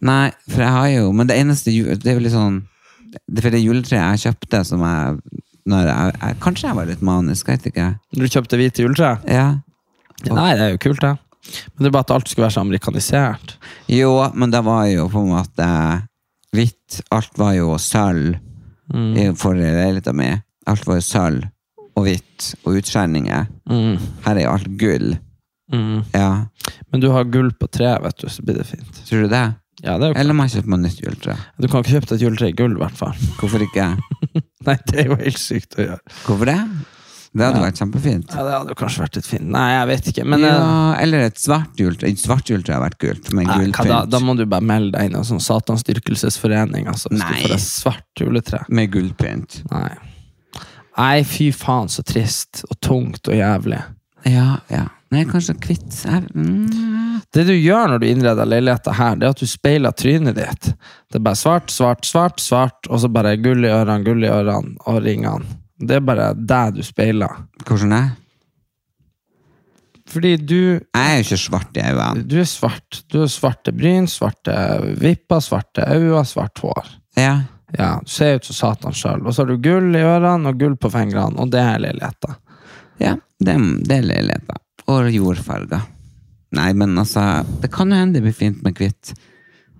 Nei, for jeg har jo Men det eneste. Det er jo litt sånn det, For det juletreet jeg kjøpte som jeg når jeg, jeg Kanskje jeg var litt manisk, vet ikke. Du kjøpte hvite juletre? Ja. Nei, det er jo kult, det. Men det er bare at alt skulle være så amerikanisert. Jo, men det var jo på en måte hvitt. Alt var jo sølv i forrige leiligheta mi. Alt var jo sølv og hvitt og utskjæringer. Mm. Her er jo alt gull. Mm. Ja, Men du har gull på tre, vet du, så blir det fint. tror du det? Ja, det er jo Eller må jeg kjøpe meg nytt juletre? Du kan ikke kjøpe deg et juletre i gull, i hvert fall. Hvorfor ikke? Nei, det er jo helt sykt å gjøre. Hvorfor det? Det hadde Ja. vært kjempefint. Ja, det hadde jo kanskje vært litt fint. Nei, jeg vet ikke. Men ja, eh, eller et svart juletre. Et svart juletre har vært gult, med nei, gult hva da, pynt. da må du bare melde deg inn i en sånn satansdyrkelsesforening. Altså, hvis Nei. du får et svart juletre. Med gullpynt. Nei. Nei, fy faen, så trist og tungt og jævlig. Ja, ja. Nei, kanskje kvitt mm. Det du gjør når du innreder leiligheten her, det er at du speiler trynet ditt. Det er bare svart, svart, svart, svart, og så bare gull i ørene, gull i ørene og ringene. Det er bare deg du speiler. Hvordan er Fordi du, Jeg er jo ikke svart i øynene. du er svart. Du har svarte bryn, svarte vipper, svarte øyne, svart hår. Ja. Ja, Du ser ut som Satan sjøl. Og så har du gull i ørene og gull på fingrene, og det er leiligheten. ja, det, det er leiligheten. Og jordfarger. Nei, men altså, det kan jo hende det blir fint med hvitt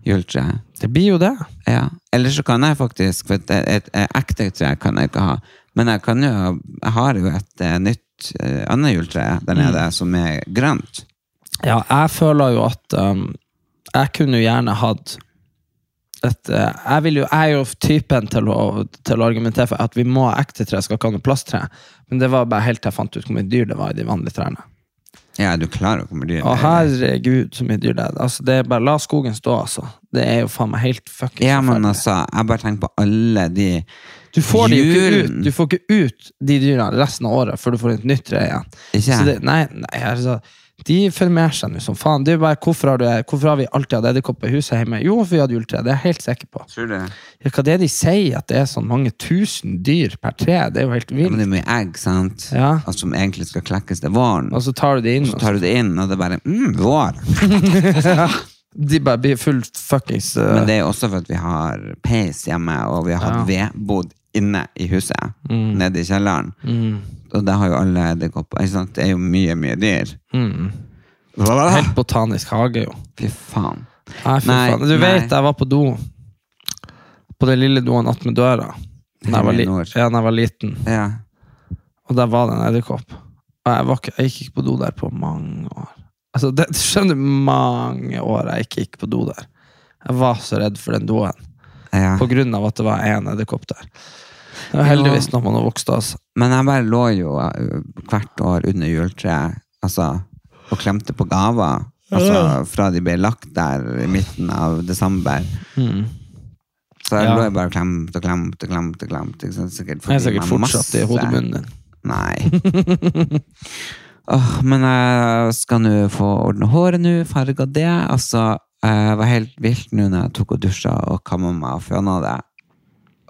juletre. Det blir jo det. Ja. Eller så kan jeg faktisk, for et, et, et ekte tre kan jeg ikke ha, men jeg kan jo, jeg har jo et eh, nytt eh, annet juletre der nede som er grønt. Ja, jeg føler jo at um, jeg kunne jo gjerne hatt et, eh, jeg, vil jo, jeg er jo typen til å, til å argumentere for at vi må ha ekte tre, skal ikke ha noe plasttre. Men det var bare helt til jeg fant ut hvor mye dyr det var i de vanlige trærne. Ja, du klarer å komme dyr. Å herregud, så mye dyr det er. Altså, det er bare La skogen stå, altså. Det er jo faen meg helt fuckings Ja, men forferdelig. altså, jeg bare tenker på alle de Du får de jo ikke ut Du får ikke ut de dyra resten av året før du får et nytt tre igjen. Ikke? Så det, nei, nei, altså De formerer seg nå som faen. Det er jo bare, hvorfor, har du, hvorfor har vi alltid hatt edderkopper i huset hjemme? Jo, for vi hadde juletre. Det er jeg helt sikker på. Tror du? det? Ja, hva det er de sier, at det er sånn mange tusen dyr per tre? Det er jo helt Ja, men det er mye egg, sant? Ja. Altså, som egentlig skal klekkes til våren. Og så tar du det inn, Så tar du det inn, og det er bare mm, vår. de bare blir fullt fuckings uh, Men det er også for at vi har peis hjemme, og vi har hatt vedbod inne i huset, Mm. nede i kjelleren. Og der har jo alle edderkopper. ikke sant? Det er jo mye, mye dyr. mm, Helt botanisk hage, jo. Fy faen. Nei, fy Nei, faen. Du nei. vet, jeg var på do. På den lille doen attmed døra. Da jeg, ja, jeg var liten. Ja. Og der var det en edderkopp. Og jeg, var ikke, jeg gikk ikke på do der på mange år. Altså, det, du skjønner mange år jeg ikke gikk på do der. Jeg var så redd for den doen. Ja. På grunn av at det var én edderkopp der. Det var heldigvis når man har vokst altså. Men jeg bare lå jo uh, hvert år under juletreet altså, og klemte på gaver. Altså, fra de ble lagt der i midten av desember. Så jeg Ja. lå bare og klemte og klemte og klemte. og klemte ikke sant? Sikkert Jeg er fordi sikkert fortsatt i hodebunnen din. Nei. oh, men jeg skal nå få ordne håret nå, farga det. Altså, jeg var helt vilt nå når jeg tok og dusja og kamma meg og føna det.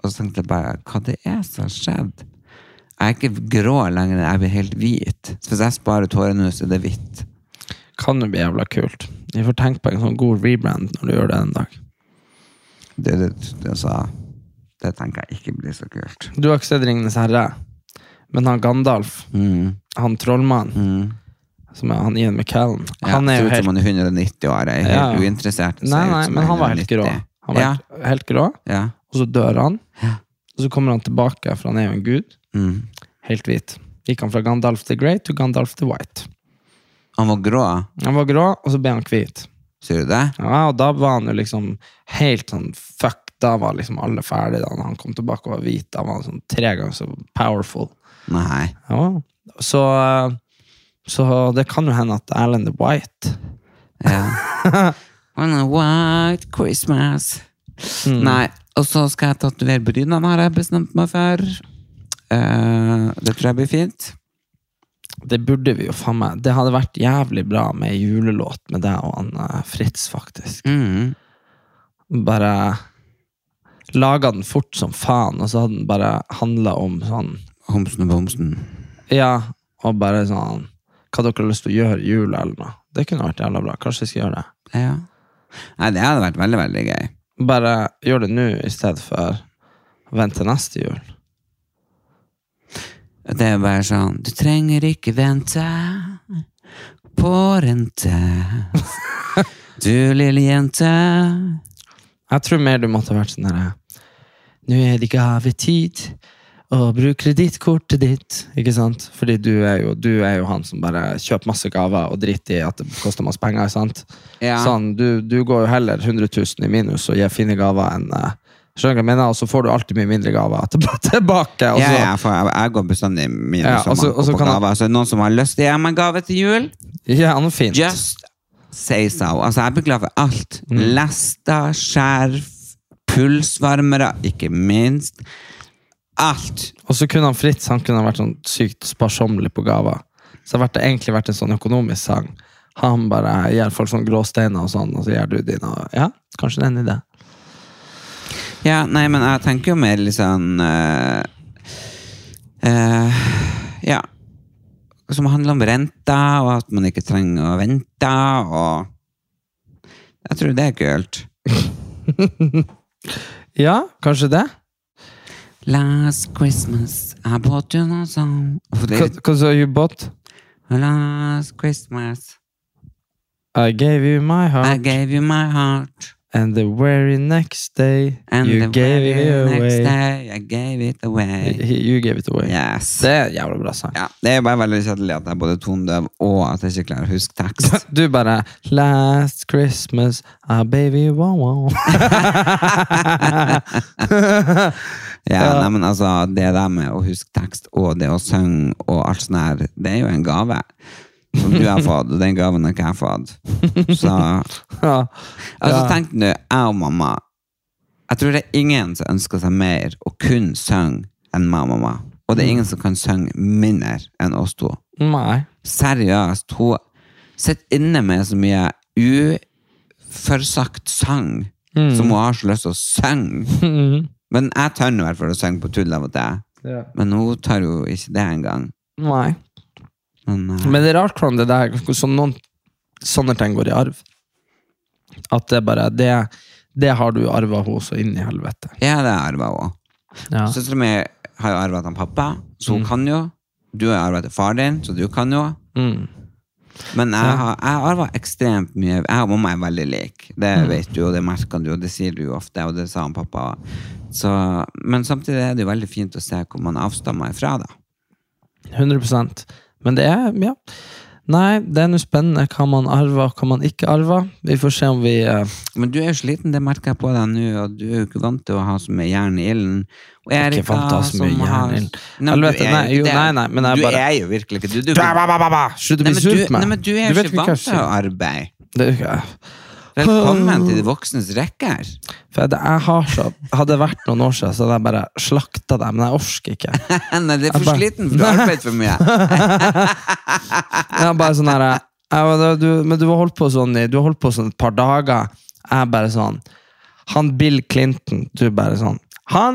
Og så tenkte jeg bare, hva det er som har skjedd? Jeg er ikke grå lenger, jeg blir helt hvit. Så hvis jeg sparer håret nå, så er det hvitt. Kan jo bli jævla kult. Vi får tenke på en sånn god rebrand når du gjør det en dag. Det, det, det, altså, det tenker jeg ikke blir så kult. Du har ikke sett Ringenes herre, men han Gandalf, Mm, han trollmannen, mm. Som er han Ian McKellen, Ja, han er jo helt som han er 190 år, er helt ja. uinteressert. Nei, nei, men han var helt grå. Han var Ja, helt, grå, ja. og så dør han. Ja. Og så kommer han tilbake, for han er jo en gud. Mm. Helt hvit. Gikk han fra Gandalf the Great til Gandalf the White. Han var grå, Han var grå, og så ble han hvit. sier du det? Ja, og da var han jo liksom helt sånn fuck. Da var liksom alle ferdige da han kom tilbake og var hvit. Da var han sånn tre ganger så powerful. Nei. Ja. Så, eh, så det kan jo hende at Erlend the White Ja. On a white Christmas. Mm. Nei, og så skal jeg tatovere brynene, har jeg bestemt meg for. Uh, det tror jeg blir fint. Det burde vi jo faen meg. Det hadde vært jævlig bra med julelåt med deg og eh, Fritz, faktisk. Mm. Bare laga den fort som faen, og så hadde den bare handla om sånn Homsen og bomsen. Ja, og bare sånn Hva dere har lyst til å gjøre i jula, eller noe. Det kunne vært jævla bra. Kanskje vi skal gjøre det. Ja. Nei, det hadde vært veldig, veldig gøy. Bare gjør det nå i stedet for å vente neste jul. Det er bare sånn Du trenger ikke vente på rente. Du lille jente. Jeg tror mer du måtte vært sånn herre Nå er det gavetid, og bruk kredittkortet ditt. Ikke sant? Fordi du er, jo, du er jo han som bare kjøper masse gaver og driter i at det koster masse penger. sant? Ja. Sånn, du, du går jo heller 100 000 i minus og gir fine gaver enn eh, Skjønner du hva jeg mener? Og så får du alltid mye mindre gaver tilbake. Ja, ja, for jeg, jeg går bestandig minus Ja, som og så- man og så på gaver. han- Så er det noen som har lyst til å gi meg gave til jul, ja, noe fint. just say so. Altså, jeg blir glad for alt. Mm. Lester, skjerf, pulsvarmere, ikke minst. Alt. Og så kunne han Fritz han kunne vært sånn sykt sparsommelig på gaver. Så det har egentlig vært en sånn økonomisk sang. Han bare gir folk sånn gråsteiner og sånn, og så gjør du dine. Ja, kanskje det er en idé. Ja, nei, men jeg tenker jo mer litt sånn uh, uh, Ja. Som handler om renta, og at man ikke trenger å vente, og Jeg tror det er kult. Ja, kanskje det? Last Christmas I bought you no song For det Hva hva sa you bought? Last Christmas I gave you my heart. I gave you my heart and the very next day And you gave it away. day I gave it away You gave it away. Yes Det er en jævla bra sang. ja, Det er bare veldig kjedelig at jeg er både tondøv og at jeg ikke klarer å huske tekst. Du bare Last Christmas, a baby wow wow. Ja, nei, men altså, Det der med å huske tekst og det å synge og alt sånt her, det er jo en gave. Som du har fått, og den gaven har jeg fått. Så ja. altså, tenk nå, jeg og mamma Jeg tror det er ingen som ønsker seg mer å kun synge enn meg og mamma. Og det er ingen som kan synge mindre enn oss to. Nei. Seriøst, hun sitter inne med så mye uforsagt sang som hun har så lyst til å synge. Men jeg tør nå i hvert fall å synge på tull av og til. Ja. Men hun tør jo ikke det engang. Nei. Men, uh, Men det er rart hvordan det der hvordan noen sånne ting går i arv. At det bare Det, det har du arva hos og inn i helvete. ja, det har arva òg. Ja. Søstera mi har jo arva av pappa, så hun kan jo. Du har arva til far din, så du kan jo. Mm. Men jeg har, jeg arva ekstremt mye. Jeg og mamma er veldig like. Det Mm. vet du, og det merker du, og det sier du jo ofte, og det sa han pappa. Så, men samtidig er det jo veldig fint å se hvor man avstammer ifra, da. 100 Men det er Ja. Nei, det er nå spennende hva man arver og hva man ikke arver. Vi får se om vi uh... Men du er jo sliten, det merker jeg på deg nå, og du er jo ikke vant til å ha så mye jern i ilden. Og er ikke Erika, vant til å ha så mye jern i ilden. Nei, du nei, jo nei, nei, men jeg Du er jo virkelig ikke du, du. Slutt å bli sur du, på meg. nei, men du er jo ikke vant til å arbeide. Det er ikke Velkommen til de voksnes rekker. For har så Hadde det vært noen år siden, så hadde jeg bare slakta deg, men jeg orker ikke. Nei, det er for bare- sliten, for du har arbeidet for mye. Jeg bare sånn her du, Men du har holdt på sånn i Du har holdt på sånn et par dager. Jeg er bare sånn Han Bill Clinton, du bare sånn Han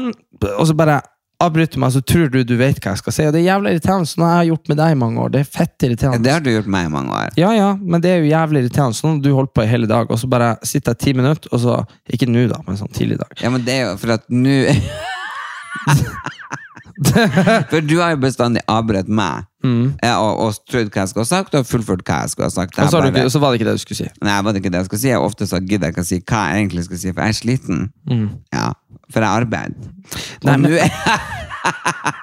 Og så bare avbryter meg, så tror du du vet hva jeg skal si. Og det er jævlig irriterende. Sånn har jeg gjort med deg i mange år. Det er fett irriterende. Det har du gjort meg i mange år. Ja, ja, men det er jo jævlig irriterende. Sånn du holdt på i hele dag, og så bare sitter jeg ti minutter, og så Ikke nå, da, men sånn tidlig i dag. Ja, men det er jo for at nå For du har jo bestandig avbrutt meg mm. og, og trodd hva jeg skulle ha sagt, og fullført hva jeg skulle ha sagt. Og så, bare- ikke, så var det ikke det du skulle si. Nei, var det ikke det jeg skulle si? Og ofte så gidder jeg ikke å si hva jeg egentlig skal si, for jeg er sliten. Ja, for jeg arbeider. Og nå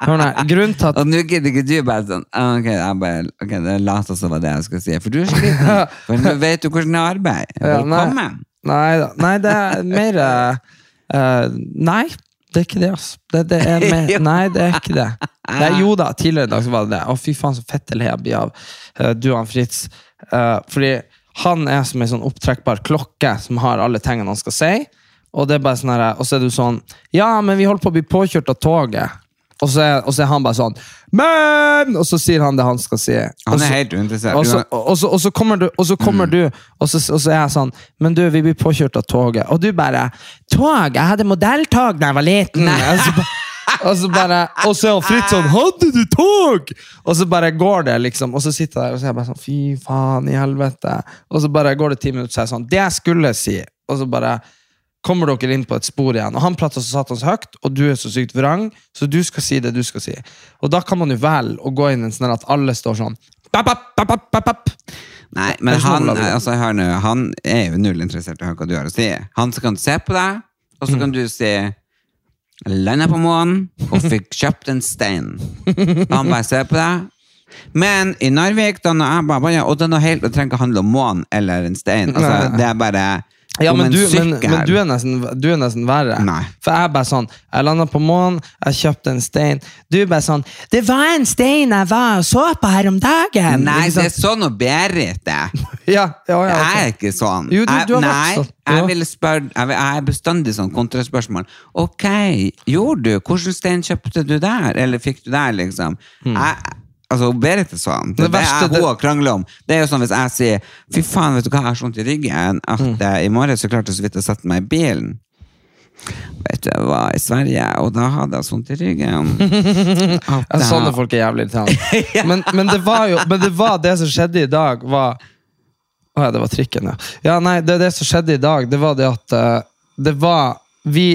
Hør nå, grunnen til at og nå gidder ikke du bare sånn ah, Ok, jeg bare, okay det later som det var det jeg skulle si. For du er sliten. For nå vet du hvordan jeg arbeider. Ja, nei. Velkommen. Nei. Nei, det er mer eh, Nei, det er ikke det, altså. Det, det er med, nei, det er ikke det. det er, jo da, tidligere i dag så var det det. Å, fy faen, så fette det jeg blir av uh, du og Fritz. Uh, fordi han er som en sånn opptrekkbar klokke som har alle tingene han skal si. Og det er bare sånn her, og så er du sånn Ja, men vi holder på å bli påkjørt av toget. Og så er, og så er han bare sånn Men! Og så sier han det han skal si. Han er helt uinteressert. og så, og, så, og så kommer du, og så, kommer du og, så, er jeg sånn Men du, vi blir påkjørt av toget. Og du bare Tog? Jeg hadde modelltog da jeg var liten. Ba- og så bare Og så er han Fritz sånn Hadde du tog?! Og så bare går det, liksom. Og så sitter jeg der og så er jeg bare sånn Fy faen i helvete. Og så bare går det ti minutter, så er jeg sånn Det jeg skulle si. Og så bare kommer dere inn på et spor igjen. Og han prater så satans høyt, og du er så sykt vrang, så du skal si det du skal si. Og da kan man jo velge å gå inn en sånn at alle står sånn bap, bap, bap. Nei, men sånn han, altså, nå, han er jo null interessert i hva du har å si. Han kan se på deg, og Mm. så kan du si Landa på månen og fikk kjøpt en stein. Og han bare ser på deg. Men i Narvik, da når jeg bare, bare Og det er noe helt, det trenger ikke handle om månen eller en stein. Altså, det er bare Ja, men du, men, men du, er nesten, du er nesten verre. Nei. For jeg bare sånn Jeg landa på månen, jeg kjøpte en stein. Du bare sånn Det var en stein jeg var og så på her om dagen! Nei, det er sånn og Berit er. ja, ja, ja, Jeg ok. er ikke sånn. Jo, du- Jeg- har nei, sånn. jeg ville spørre Jeg jeg er bestandig sånn kontraspørsmål. Ok, gjorde du? Hvordan stein kjøpte du der? Eller fikk du der, liksom? Jeg, altså, Berit er sånn. Det. Det det, verste, er hun har kranglet om. Det er jo sånn hvis jeg sier Fy faen, vet du hva, jeg har så vondt i ryggen at eh, i morgen så klarte jeg så vidt å sette meg i bilen. Vet du, jeg var i Sverige, og da hadde jeg sånt vondt i ryggen. Ja, sånne folk er jævlig irriterende. men, men, det var jo, men det var det som skjedde i dag, var Å ja, det var trikken, ja. ja. Nei, det, det som skjedde i dag, det var det at eh, det var Vi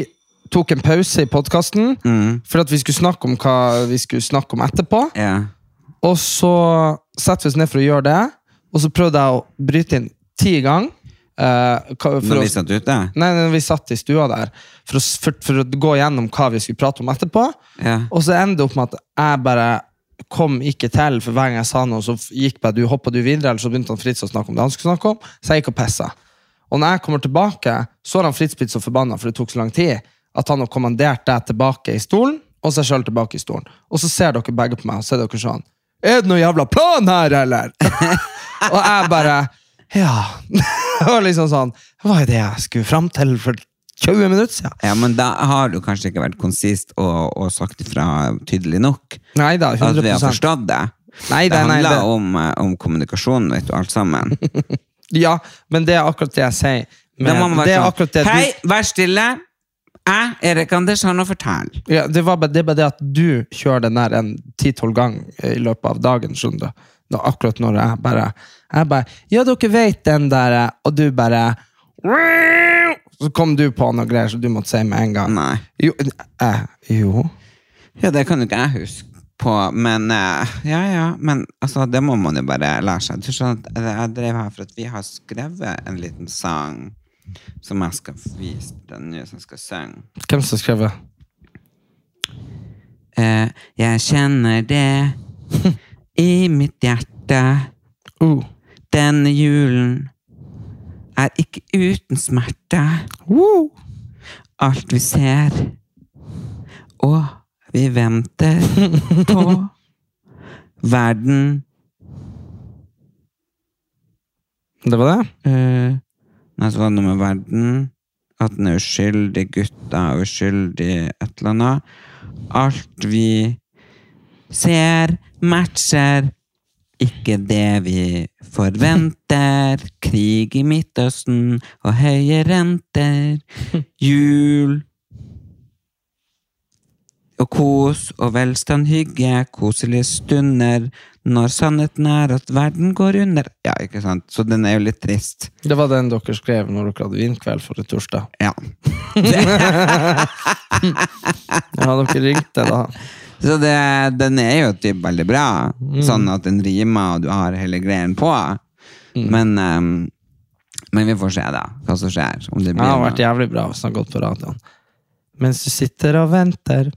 tok en pause i podkasten Mm, for at vi skulle snakke om hva vi skulle snakke om etterpå. ja. Og så setter vi oss ned for å gjøre det, og så prøvde jeg å bryte inn ti ganger. Uh, hva- Når vi satt ute? Nei, vi satt i stua der for å, for, for å gå gjennom hva vi skulle prate om etterpå. Ja. Og så ender det opp med at jeg bare kom ikke til, for hver gang jeg sa noe, så gikk bare du, hoppa du videre, eller så begynte han Fritz å snakke om det han skulle snakke om. Så jeg gikk og pissa. Og når jeg kommer tilbake, så har han Fritz blitt så forbanna, for det tok så lang tid, at han har kommandert deg tilbake i stolen, og seg sjøl tilbake i stolen. Og så ser dere begge på meg, og så er dere sånn Er det noe jævla plan her, eller? og jeg bare Ja. det var liksom sånn Hva er det jeg skulle fram til for 20 minutter siden. Ja, men da har du kanskje ikke vært konsist og, og sagt ifra tydelig nok. Neida, 100%. At vi har forstått det. Neida, det handler neida. om, eh, om kommunikasjon, vet du, alt sammen. Ja, men det er akkurat det jeg sier. Men man det er være akkurat det sånn du- Hei, vær stille! Jeg, Erik Anders, har noe å fortelle. Ja, det, var bare, det er bare det at du kjører den der en ti-tolv ganger i løpet av dagen. skjønner du? Nå, akkurat når jeg bare jeg bare, Ja, dere vet den der Og du bare Så kom du på noe greier som du måtte si med en gang. Nei. Jo. Eh, jo. Ja, det kan jo ikke jeg huske på, men eh, ja, ja. Men altså, det må man jo bare lære seg. Du skjønner at Jeg drev her for at vi har skrevet en liten sang som jeg skal vise den nye som skal synge. Hvem som skrev det? Eh, jeg kjenner det i mitt hjerte. Uh. Denne julen er ikke uten smerte. Uh. Alt vi ser, og vi venter på verden. Det var det? Uh, nei, så var det noe med verden. At den er uskyldig, gutta er uskyldig, et eller annet. Alt vi ser, matcher ikke det vi forventer. Krig i Midtøsten og høye renter. Jul og kos og velstand, hygge, koselige stunder. Når sannheten er at verden går under. Ja, ikke sant? Så den er jo litt trist. Det var den dere skrev når dere hadde vinkveld forrige torsdag. Ja. Ja, dere ringte da. Så det, den er jo typ veldig bra. Sånn at den rimer, og du har hele greien på. Men, um, men vi får se, da, hva som skjer. Om det Det blir har noe. vært jævlig bra hvis den har gått på radioen. Mens du sitter og venter,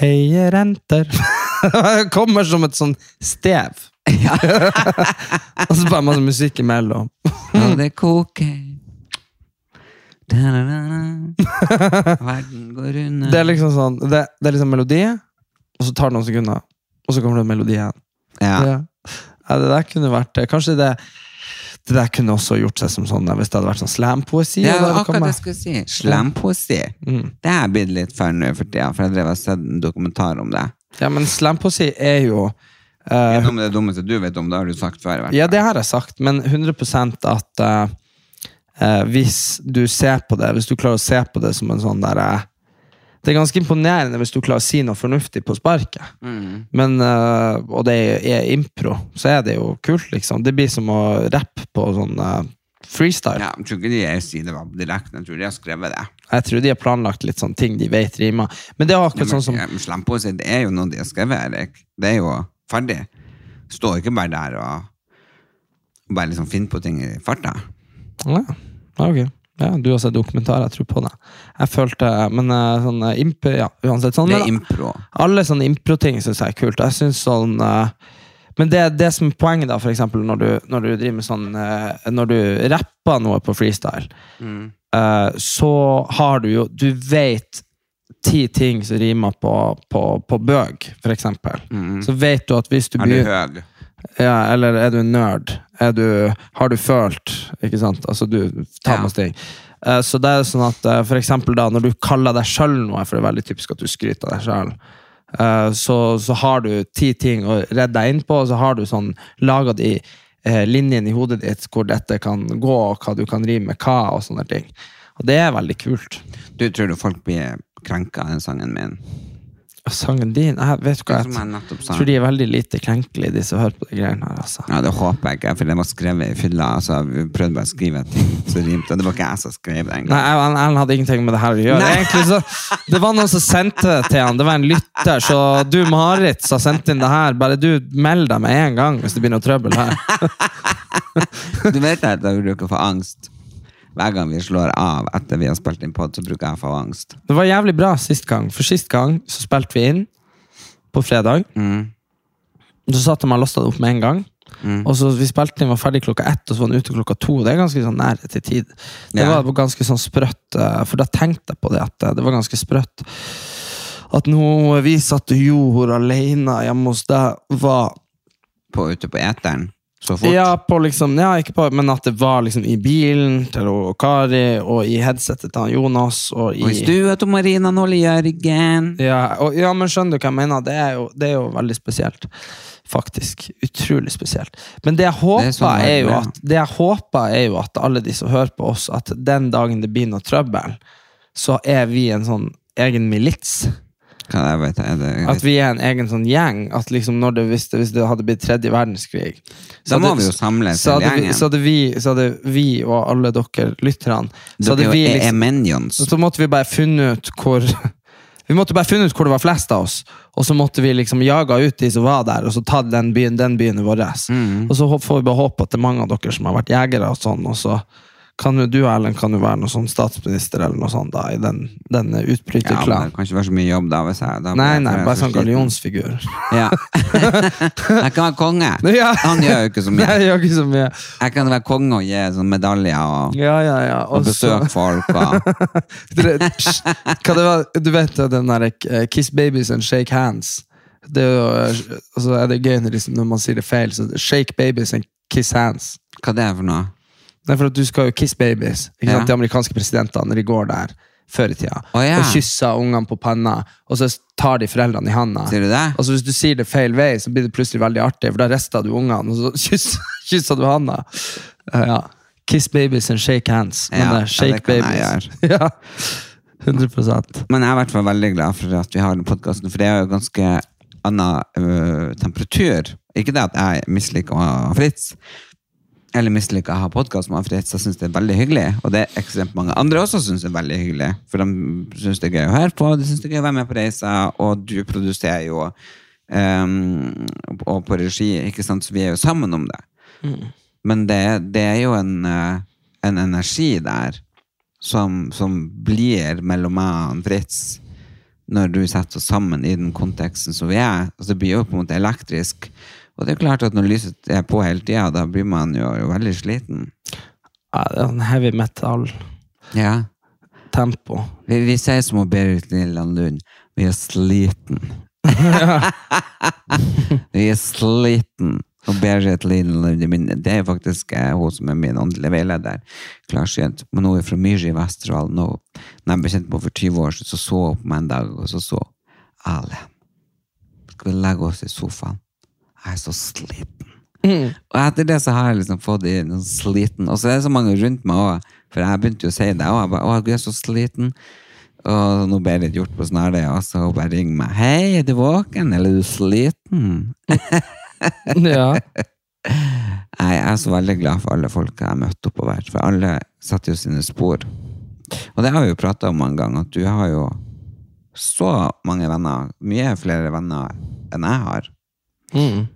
høye renter Det kommer som et sånn stev. og så bare masse musikk imellom. Og det koker. Verden går under. Det er liksom sånn Det, det er liksom melodi, og så tar det noen sekunder, og så kommer det en melodi igjen. Ja. Ja. Ja, det der kunne vært Kanskje det det der kunne også gjort seg som sånn hvis det hadde vært sånn slampoesi. Ja, det akkurat det jeg skulle si. Slampoesi. Mm. Det jeg blitt litt nå for tida, for jeg drev og sett en dokumentar om det. Ja, men slampoesi er jo uh, Gjennom det dummeste du vet om, det har du sagt før. i hvert fall. Ja, det har jeg sagt, men 100 at uh, uh, hvis du ser på det, hvis du klarer å se på det som en sånn der eh, Det er ganske imponerende hvis du klarer å si noe fornuftig på sparket. Mm. Men, uh, og det er impro, så er det jo kult, liksom. Det blir som å rappe på sånn uh, freestyle. Ja, jeg tror ikke de sier det var direkte, jeg tror de har skrevet det. Jeg tror de har planlagt litt sånne ting de vet rimer. Men det er akkurat sånn som men Slampoesi, det er jo noe de har skrevet, Erik. Det er jo ferdig. Står ikke bare der og bare liksom finner på ting i farta. Ja, ja, ok. Ja, du har sett dokumentar, jeg tror på det. Jeg følte, Men eh, sånn eh, imp... Ja, uansett. Sånn, Det er impro. Alle sånne impro-ting syns jeg er kult. Jeg synes sånn eh, Men det, det som er poenget, da, for eksempel når du, når du driver med sånn Når du rapper noe på freestyle, eh, så har du jo Du vet ti ting som rimer på, på, på bøg, for eksempel. Så vet du at hvis du Er du høg? ja, eller er du en nerd? Er du, har du følt? Ikke sant? Altså, du tar Ja. med ting. Eh, Så det er sånn at eh, for eksempel da, når du kaller deg sjøl noe, for det er veldig typisk at du skryter av deg sjøl, så, så har du ti ting å redde deg inn på, og så har du sånn laga de eh, linjene i hodet ditt hvor dette kan gå, og hva du kan rime med hva, og sånne ting. Og det er veldig kult. Du tror du folk blir krenka av den sangen min? Sangen din jeg vet du hva, jeg jeg tror de er veldig lite krenkelige, de som hører på de greiene her. altså. Ja, det håper jeg ikke, for den var skrevet i fylla. Altså, vi prøvde bare å skrive ting som rimte, det var ikke jeg som skrev den. Nei, Erlend hadde ingenting med det her å gjøre. Egentlig så, det var noen som sendte det til han. Det var en lytter. Så du, Marit, som har sendt inn det her, bare du meld deg med en gang hvis det blir noe trøbbel her. Du vet at jeg bruker å få angst. Hver gang vi slår av etter vi har spilt inn pod, så bruker jeg å få angst. Det var jævlig bra sist gang, for sist gang så spilte vi inn på fredag. Mm. Så satt de og lasta det opp med en gang. Og så Vi spilte inn, var ferdig klokka ett, og så var den ute klokka to. Det er ganske sånn nære til tid. Det yeah. var ganske sånn sprøtt, eh, for da tenkte jeg på det at eh, det var ganske sprøtt. At nå vi satt og gjorde alene hjemme hos deg, var På, ute på eteren. Så fort. Ja, på liksom, ja, ikke på, men at det var liksom i bilen til og Kari, og i headsetet til Jonas, og i Og i stua til Marina Nåle Jørgen. ja, og, ja, men skjønner du hva jeg mener? Det er, jo, det er jo veldig spesielt. Faktisk. Utrolig spesielt. Men det jeg håper, Det er sånn er, er, jo at, det jeg håper er jo at alle de som hører på oss, at den dagen det blir noe trøbbel, så er vi en sånn egen milits. Hva jeg vet, er det, At vi er en egen sånn gjeng. At liksom når det, hvis, det, hvis det hadde blitt tredje verdenskrig Da så må hadde- vi jo samles så hadde, vi, så, hadde vi, så hadde vi og alle dere lytterne Så hadde vi er liksom Så måtte vi bare funnet ut hvor Vi måtte bare funne ut hvor det var flest av oss, og så måtte vi liksom jage ut de som var der, og så tatt den byen, den byen vår. Mm. Og så får vi bare håpe at det er mange av dere som har vært jegere, og sånn, og så kan jo du, Erlend, kan jo være noe sånn statsminister eller noe sånt da, i den, den Ja, men det kan ikke være så mye jobb da. Hvis jeg, da nei, nei, bare sånn gallionsfigur. Ja. jeg kan være konge. Ja. Han gjør jo ikke så mye. jeg gjør ikke så mye. Jeg kan være konge og gi sånn medaljer og, Ja, ja, ja. og Og besøke folk. Og, Hva det var, du vet den der eh, Kiss babies and shake hands. Det er jo eh, altså er det gøy når, liksom, når man sier det feil. Så shake babies and kiss hands. hva det er for noe? Er for at du skal jo kiss babies. Ikke Ja. De amerikanske presidentene når de går der før i tida. oh, ja. Og kysser ungene på panna, og så tar de foreldrene i handa. Sier du det? Og så Hvis du sier det feil vei, så blir det plutselig veldig artig, for da rister du ungene, og så kysser, kysser du handa. Eh, ja. Kiss babies and shake hands. Men Ja, det er shake jeg babies. ja. 100% Men jeg er i hvert fall veldig glad for at vi har den podkasten, for det er jo ganske annen øh, temperatur. Ikke det at jeg misliker Fritz, eller misliker å ha podkast med Fritz. Jeg syns det er veldig hyggelig, og det er ekstremt mange andre også syns det er veldig hyggelig. For de syns det er gøy å høre på, de syns det er gøy å være med på reiser, og du produserer jo um, og på regi, ikke sant, så vi er jo sammen om det. Men det, det er jo en, øh, en energi der som, som blir mellom meg og Fritz når du setter oss sammen i den konteksten som vi er. Altså, det blir jo på en måte elektrisk. Og det er klart at når lyset er på hele tida, da blir man jo, jo veldig sliten. Ja, det er sånn heavy metal. Ja. Tempo. Vi, vi sier som Berit Lilland Lund, vi er sliten. vi er sliten. Og Berit Lilland Lund, det er faktisk eh, hun som er min åndelige veileder. Klarsynt. Men hun er fra Myrje i Vesterålen. Når jeg ble kjent med henne for 20 år siden, så så hun på meg en dag, og så så Erlend, skal vi legge oss i sofaen? Jeg er så sliten. Og etter det så har jeg liksom fått i noen sliten. Og så er det så mange rundt meg òg, for jeg begynte jo å si det òg. Jeg bare, å, jeg er så sliten. Og nå ble litt gjort på Snarøya, og så hun bare ringer meg. 'Hei, er du våken, eller er du sliten?' ja. Nei, jeg er så veldig glad for alle folk jeg har møtt oppover, for alle setter jo sine spor. Og det har vi jo prata om mange ganger, at du har jo så mange venner, mye flere venner enn jeg har. Mm.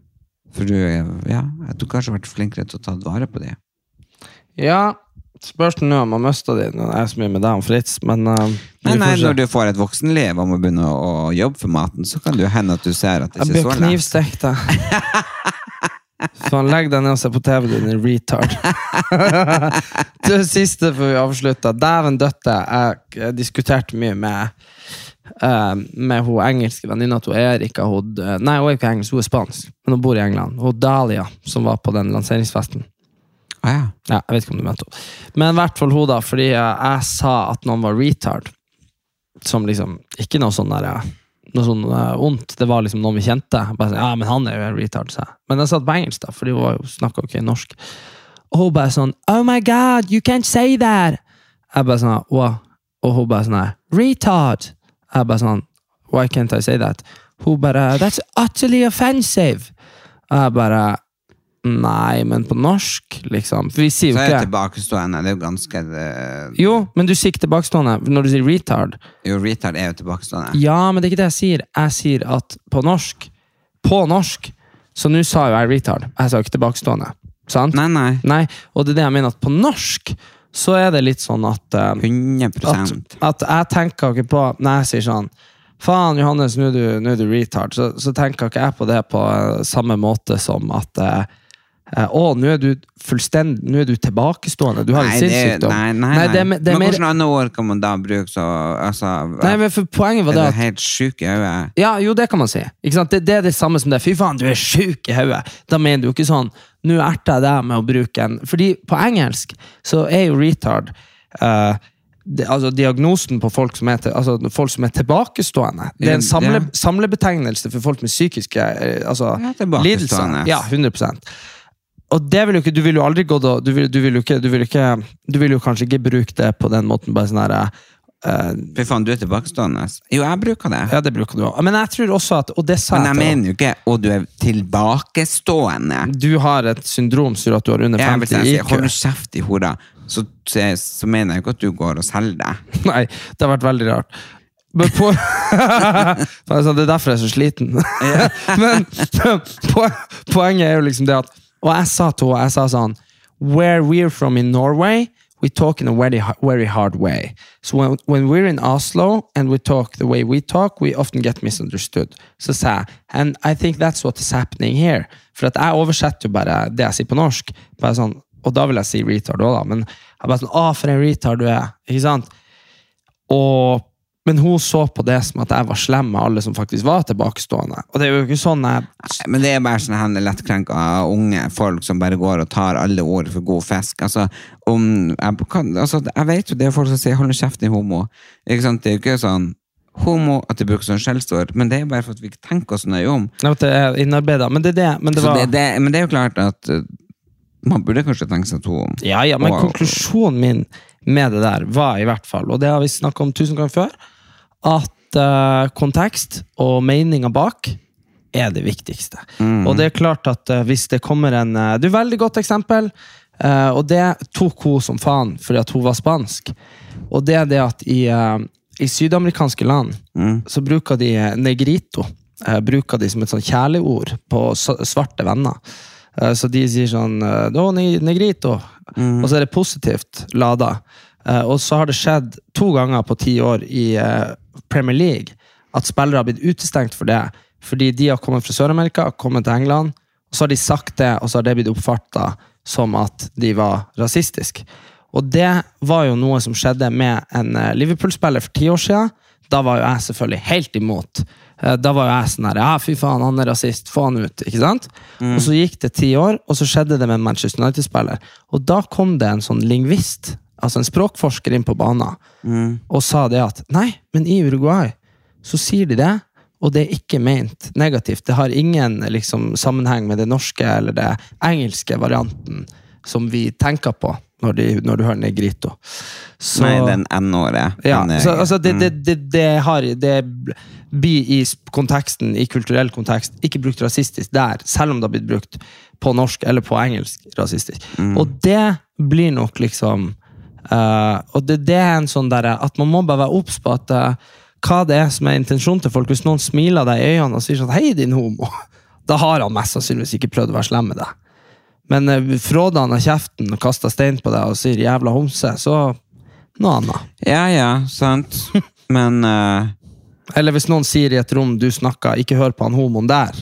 For du, ja, jeg du kanskje har vært flinkere til å ta vare på dem. ja. Spørs nå om jeg mista de når jeg er så mye med deg og Fritz, men uh, Nei, nei, når du får et voksenliv og må begynne å, jobbe for maten, så kan det jo hende at du ser at det ikke er blir så lett. knivstekt, da. Faen, legg deg ned og se på TV, din retard. det siste før vi avslutter. Dæven døtte. Jeg, jeg diskuterte mye med med hun engelske venninna til Erika. Hun, nei, hun er ikke engelsk, hun er spansk, men hun bor i England. Hun Dahlia, som var på den lanseringsfesten. Ah, ja. Ja, jeg vet ikke om du mente henne. Men i hvert fall hun, da, fordi jeg, jeg sa at noen var retard. Som liksom Ikke noe sånn der eh, Noe sånn eh, ondt. Det var liksom noen vi kjente. Bare, ja, men han er jo en retard, sa jeg. Men jeg sa det på engelsk, da, fordi hun snakka ikke norsk. Og hun bare sånn Oh my God, you can't say that! Jeg bare sånn Wow. Og hun bare sånn Retard! Jeg bare sånn Why can't I say that? Hun bare That's utterly offensive! Jeg bare Nei, men på norsk, liksom. For vi sier jo Så er det tilbakestående. Det er jo ganske det, Jo, men du sier ikke tilbakestående når du sier retard. Jo, retard er jo tilbakestående. Ja, men det er ikke det jeg sier. Jeg sier at på norsk På norsk Så nå sa jo jeg retard. Jeg sa jo ikke tilbakestående. Sant? Nei, nei. Nei, og det er det jeg mener at på norsk så er det litt sånn at eh, 100 at, at jeg tenker ikke på Når jeg sier sånn Faen, Johannes, nå er du, du retard. Så, så tenker ikke jeg på det på eh, samme måte som at eh, Å, nå er du fullstendig Nå er du tilbakestående. Du har Nei, en sinnssykdom. nei, nei, Nei, det det Men hvordan andre ord kan man da bruke så altså, Nei, men for Poenget var Er du helt sjuk i hodet? Ja, jo, det kan man si. Det, det er det samme som det. Fy faen, du er sjuk i hodet. Da mener du ikke sånn Nå erter jeg deg med å bruke en Fordi på engelsk så er jo retard uh, det, altså Diagnosen på folk som er, til, altså folk som er tilbakestående. Det er en samle, samlebetegnelse for folk med psykiske eh, altså, lidelser. Ja, 100 og det vil jo ikke, du vil jo aldri gå da, du vil, du vil jo ikke, du vil ikke, du vil jo kanskje ikke bruke det på den måten, bare sånn her Uh, Fy faen, du er tilbakestående. Jo, jeg bruker det. Ja, det bruker du også. Men jeg tror også at, og det sa Men jeg jeg mener jo ikke og du er tilbakestående. du har et syndrom som gjør at du har under Jeg 50 si, IQ. Hold kjeft i hora, så, så, mener jeg ikke at du går og selger deg. Nei, det har vært veldig rart. Men på, sa, det er derfor jeg er så sliten. Men poenget er jo liksom det at Og jeg sa til henne jeg sa sånn Where we're from in Norway, we talk in a very, very hard way. So when, when we're in Oslo and we talk the way we talk, we often get misunderstood. Så sa jeg And I think that's what is happening here. For at jeg oversetter jo bare det jeg sier på norsk. Bare sånn, og da vil jeg si retard òg, da. Men jeg bare sånn Å, for en retard du er. Ikke sant? Og, men hun så på det som at jeg var slem med alle som faktisk var tilbakestående. Og det er jo ikke sånn jeg Nei, Men det er bare sånne lettkrenka unge folk som bare går og tar alle ord for god fisk. Altså, om, jeg, kan, altså, jeg vet jo det er folk som sier 'hold nå kjeft, i homo'. Ikke sant? Det er jo ikke sånn homo at de bruker sånn skjellsord, men det er bare for at vi ikke tenker oss nøye om. At det er innarbeida. Men det er det. Men det var, det, det, men det er jo klart at uh, man burde kanskje tenke seg to om. Ja, ja, men Og- konklusjonen min med det der var i hvert fall, og det har vi snakka om tusen ganger før, at uh, kontekst og meninga bak er det viktigste. Og det er klart at uh, hvis det kommer en uh, Det er et veldig godt eksempel, uh, og det tok hun som faen fordi at hun var spansk. Og det er det at i, i sydamerikanske land så bruker de negrito bruker de som et sånn kjæleord på svarte venner. Så de sier sånn «Å, ne- negrito. Og så er det positivt lada. Og så har det skjedd to ganger på ti år i Premier League at spillere har blitt utestengt for det. Fordi de har kommet fra Sør-Amerika, kommet til England, og så har de sagt det, og så har det blitt oppfatta som at de var rasistiske. Og det var jo noe som skjedde med en eh, Liverpool-spiller for ti år siden. Da var jo jeg selvfølgelig helt imot. Eh, Da var jo jeg sånn her Ja, fy faen, han er rasist. Få han ut. ikke sant? Og så gikk det ti år, og så skjedde det med en Manchester United-spiller. Og da kom det en sånn lingvist, altså en språkforsker, inn på banen og sa det at nei, men i Uruguay så sier de det, og det er ikke ment negativt. Det har ingen liksom, sammenheng med det norske eller det engelske varianten som vi tenker på når, de, når du hører negrito. Så- Nei, den N-året. ja, så, altså det, Mm. det, det, det, har, det blir i konteksten, i kulturell kontekst, ikke brukt rasistisk der, selv om det har blitt brukt på norsk eller på engelsk rasistisk. Mm. Og det blir nok liksom eh, Og det, det er en sånn der at man må bare være obs på at uh, hva det er som er intensjonen til folk. Hvis noen smiler deg i øynene og sier sånn 'hei, din homo', da har han mest sannsynligvis ikke prøvd å være slem med deg. Men uh, fråder han av kjeften og kaster stein på deg og sier 'jævla homse', så noe annet. Ja, ja, sant. Men uh... Eller hvis noen sier i et rom du snakker, ikke hør på han homoen der.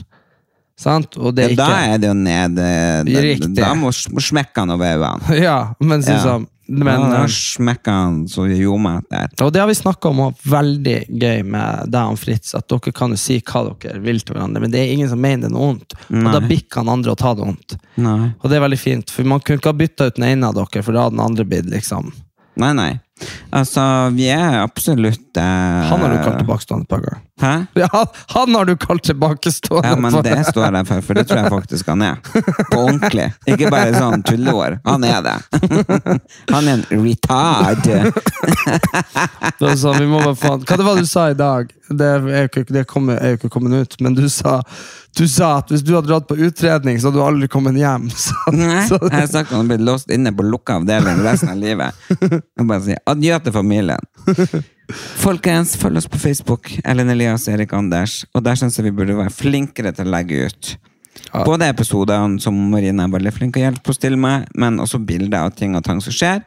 Sant? Og det er Da ikke er det jo nede da- Da må smekke han over øynene. Ja, men Ja. Men, ja, han så ljomete der. Og det har vi snakka om, og veldig gøy med deg og Fritz, at dere kan jo si hva dere vil til hverandre, men det er ingen som mener det noe vondt. Og da bikker han andre å ta det vondt. Og det er veldig fint, for man kunne ikke ha bytta ut den ene av dere, for da hadde den andre blitt liksom Nei, nei. Altså, vi er absolutt eh, Han har du kalt tilbakestående et par ganger. Hæ? Ja, han har du kalt tilbakestående! Ja, men det står jeg for, for det tror jeg faktisk han er. På ordentlig. Ikke bare sånn tulleår. Han er det. Han er en retard. Det sånn, vi må bare faen Hva det var du sa i dag? Det er jo ikke, det kommer, er jo ikke kommet ut, men du sa, du sa at hvis du hadde dratt på utredning, så hadde du aldri kommet hjem. Så, Nei, så, jeg har sagt han blir låst inne på lukka avdeling resten av livet. Jeg bare sier adjø til familien. Folkens, følg oss på Facebook. Ellen Elias og Erik Anders. Og der syns jeg vi burde være flinkere til å legge ut. Ja. Både episodene som Marina er veldig flink til å hjelpe oss til med, men også bilder av ting og tang som skjer.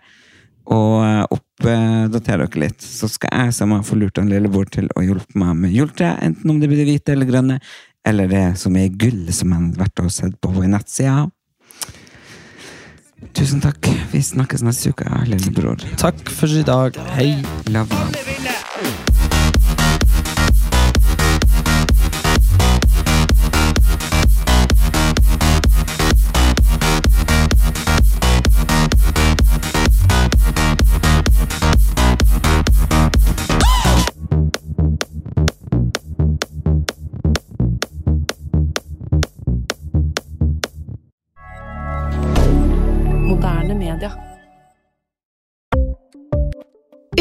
Og eh, oppdatere dere litt. Så skal jeg som har lurt en lillebror til å hjelpe meg med juletre, enten om det blir hvite eller grønne, eller det som er gull, som han har vært og sett på på nettsida. Tusen takk. Vi snakkes neste uke, lillebror. takk for i dag. Hei. Love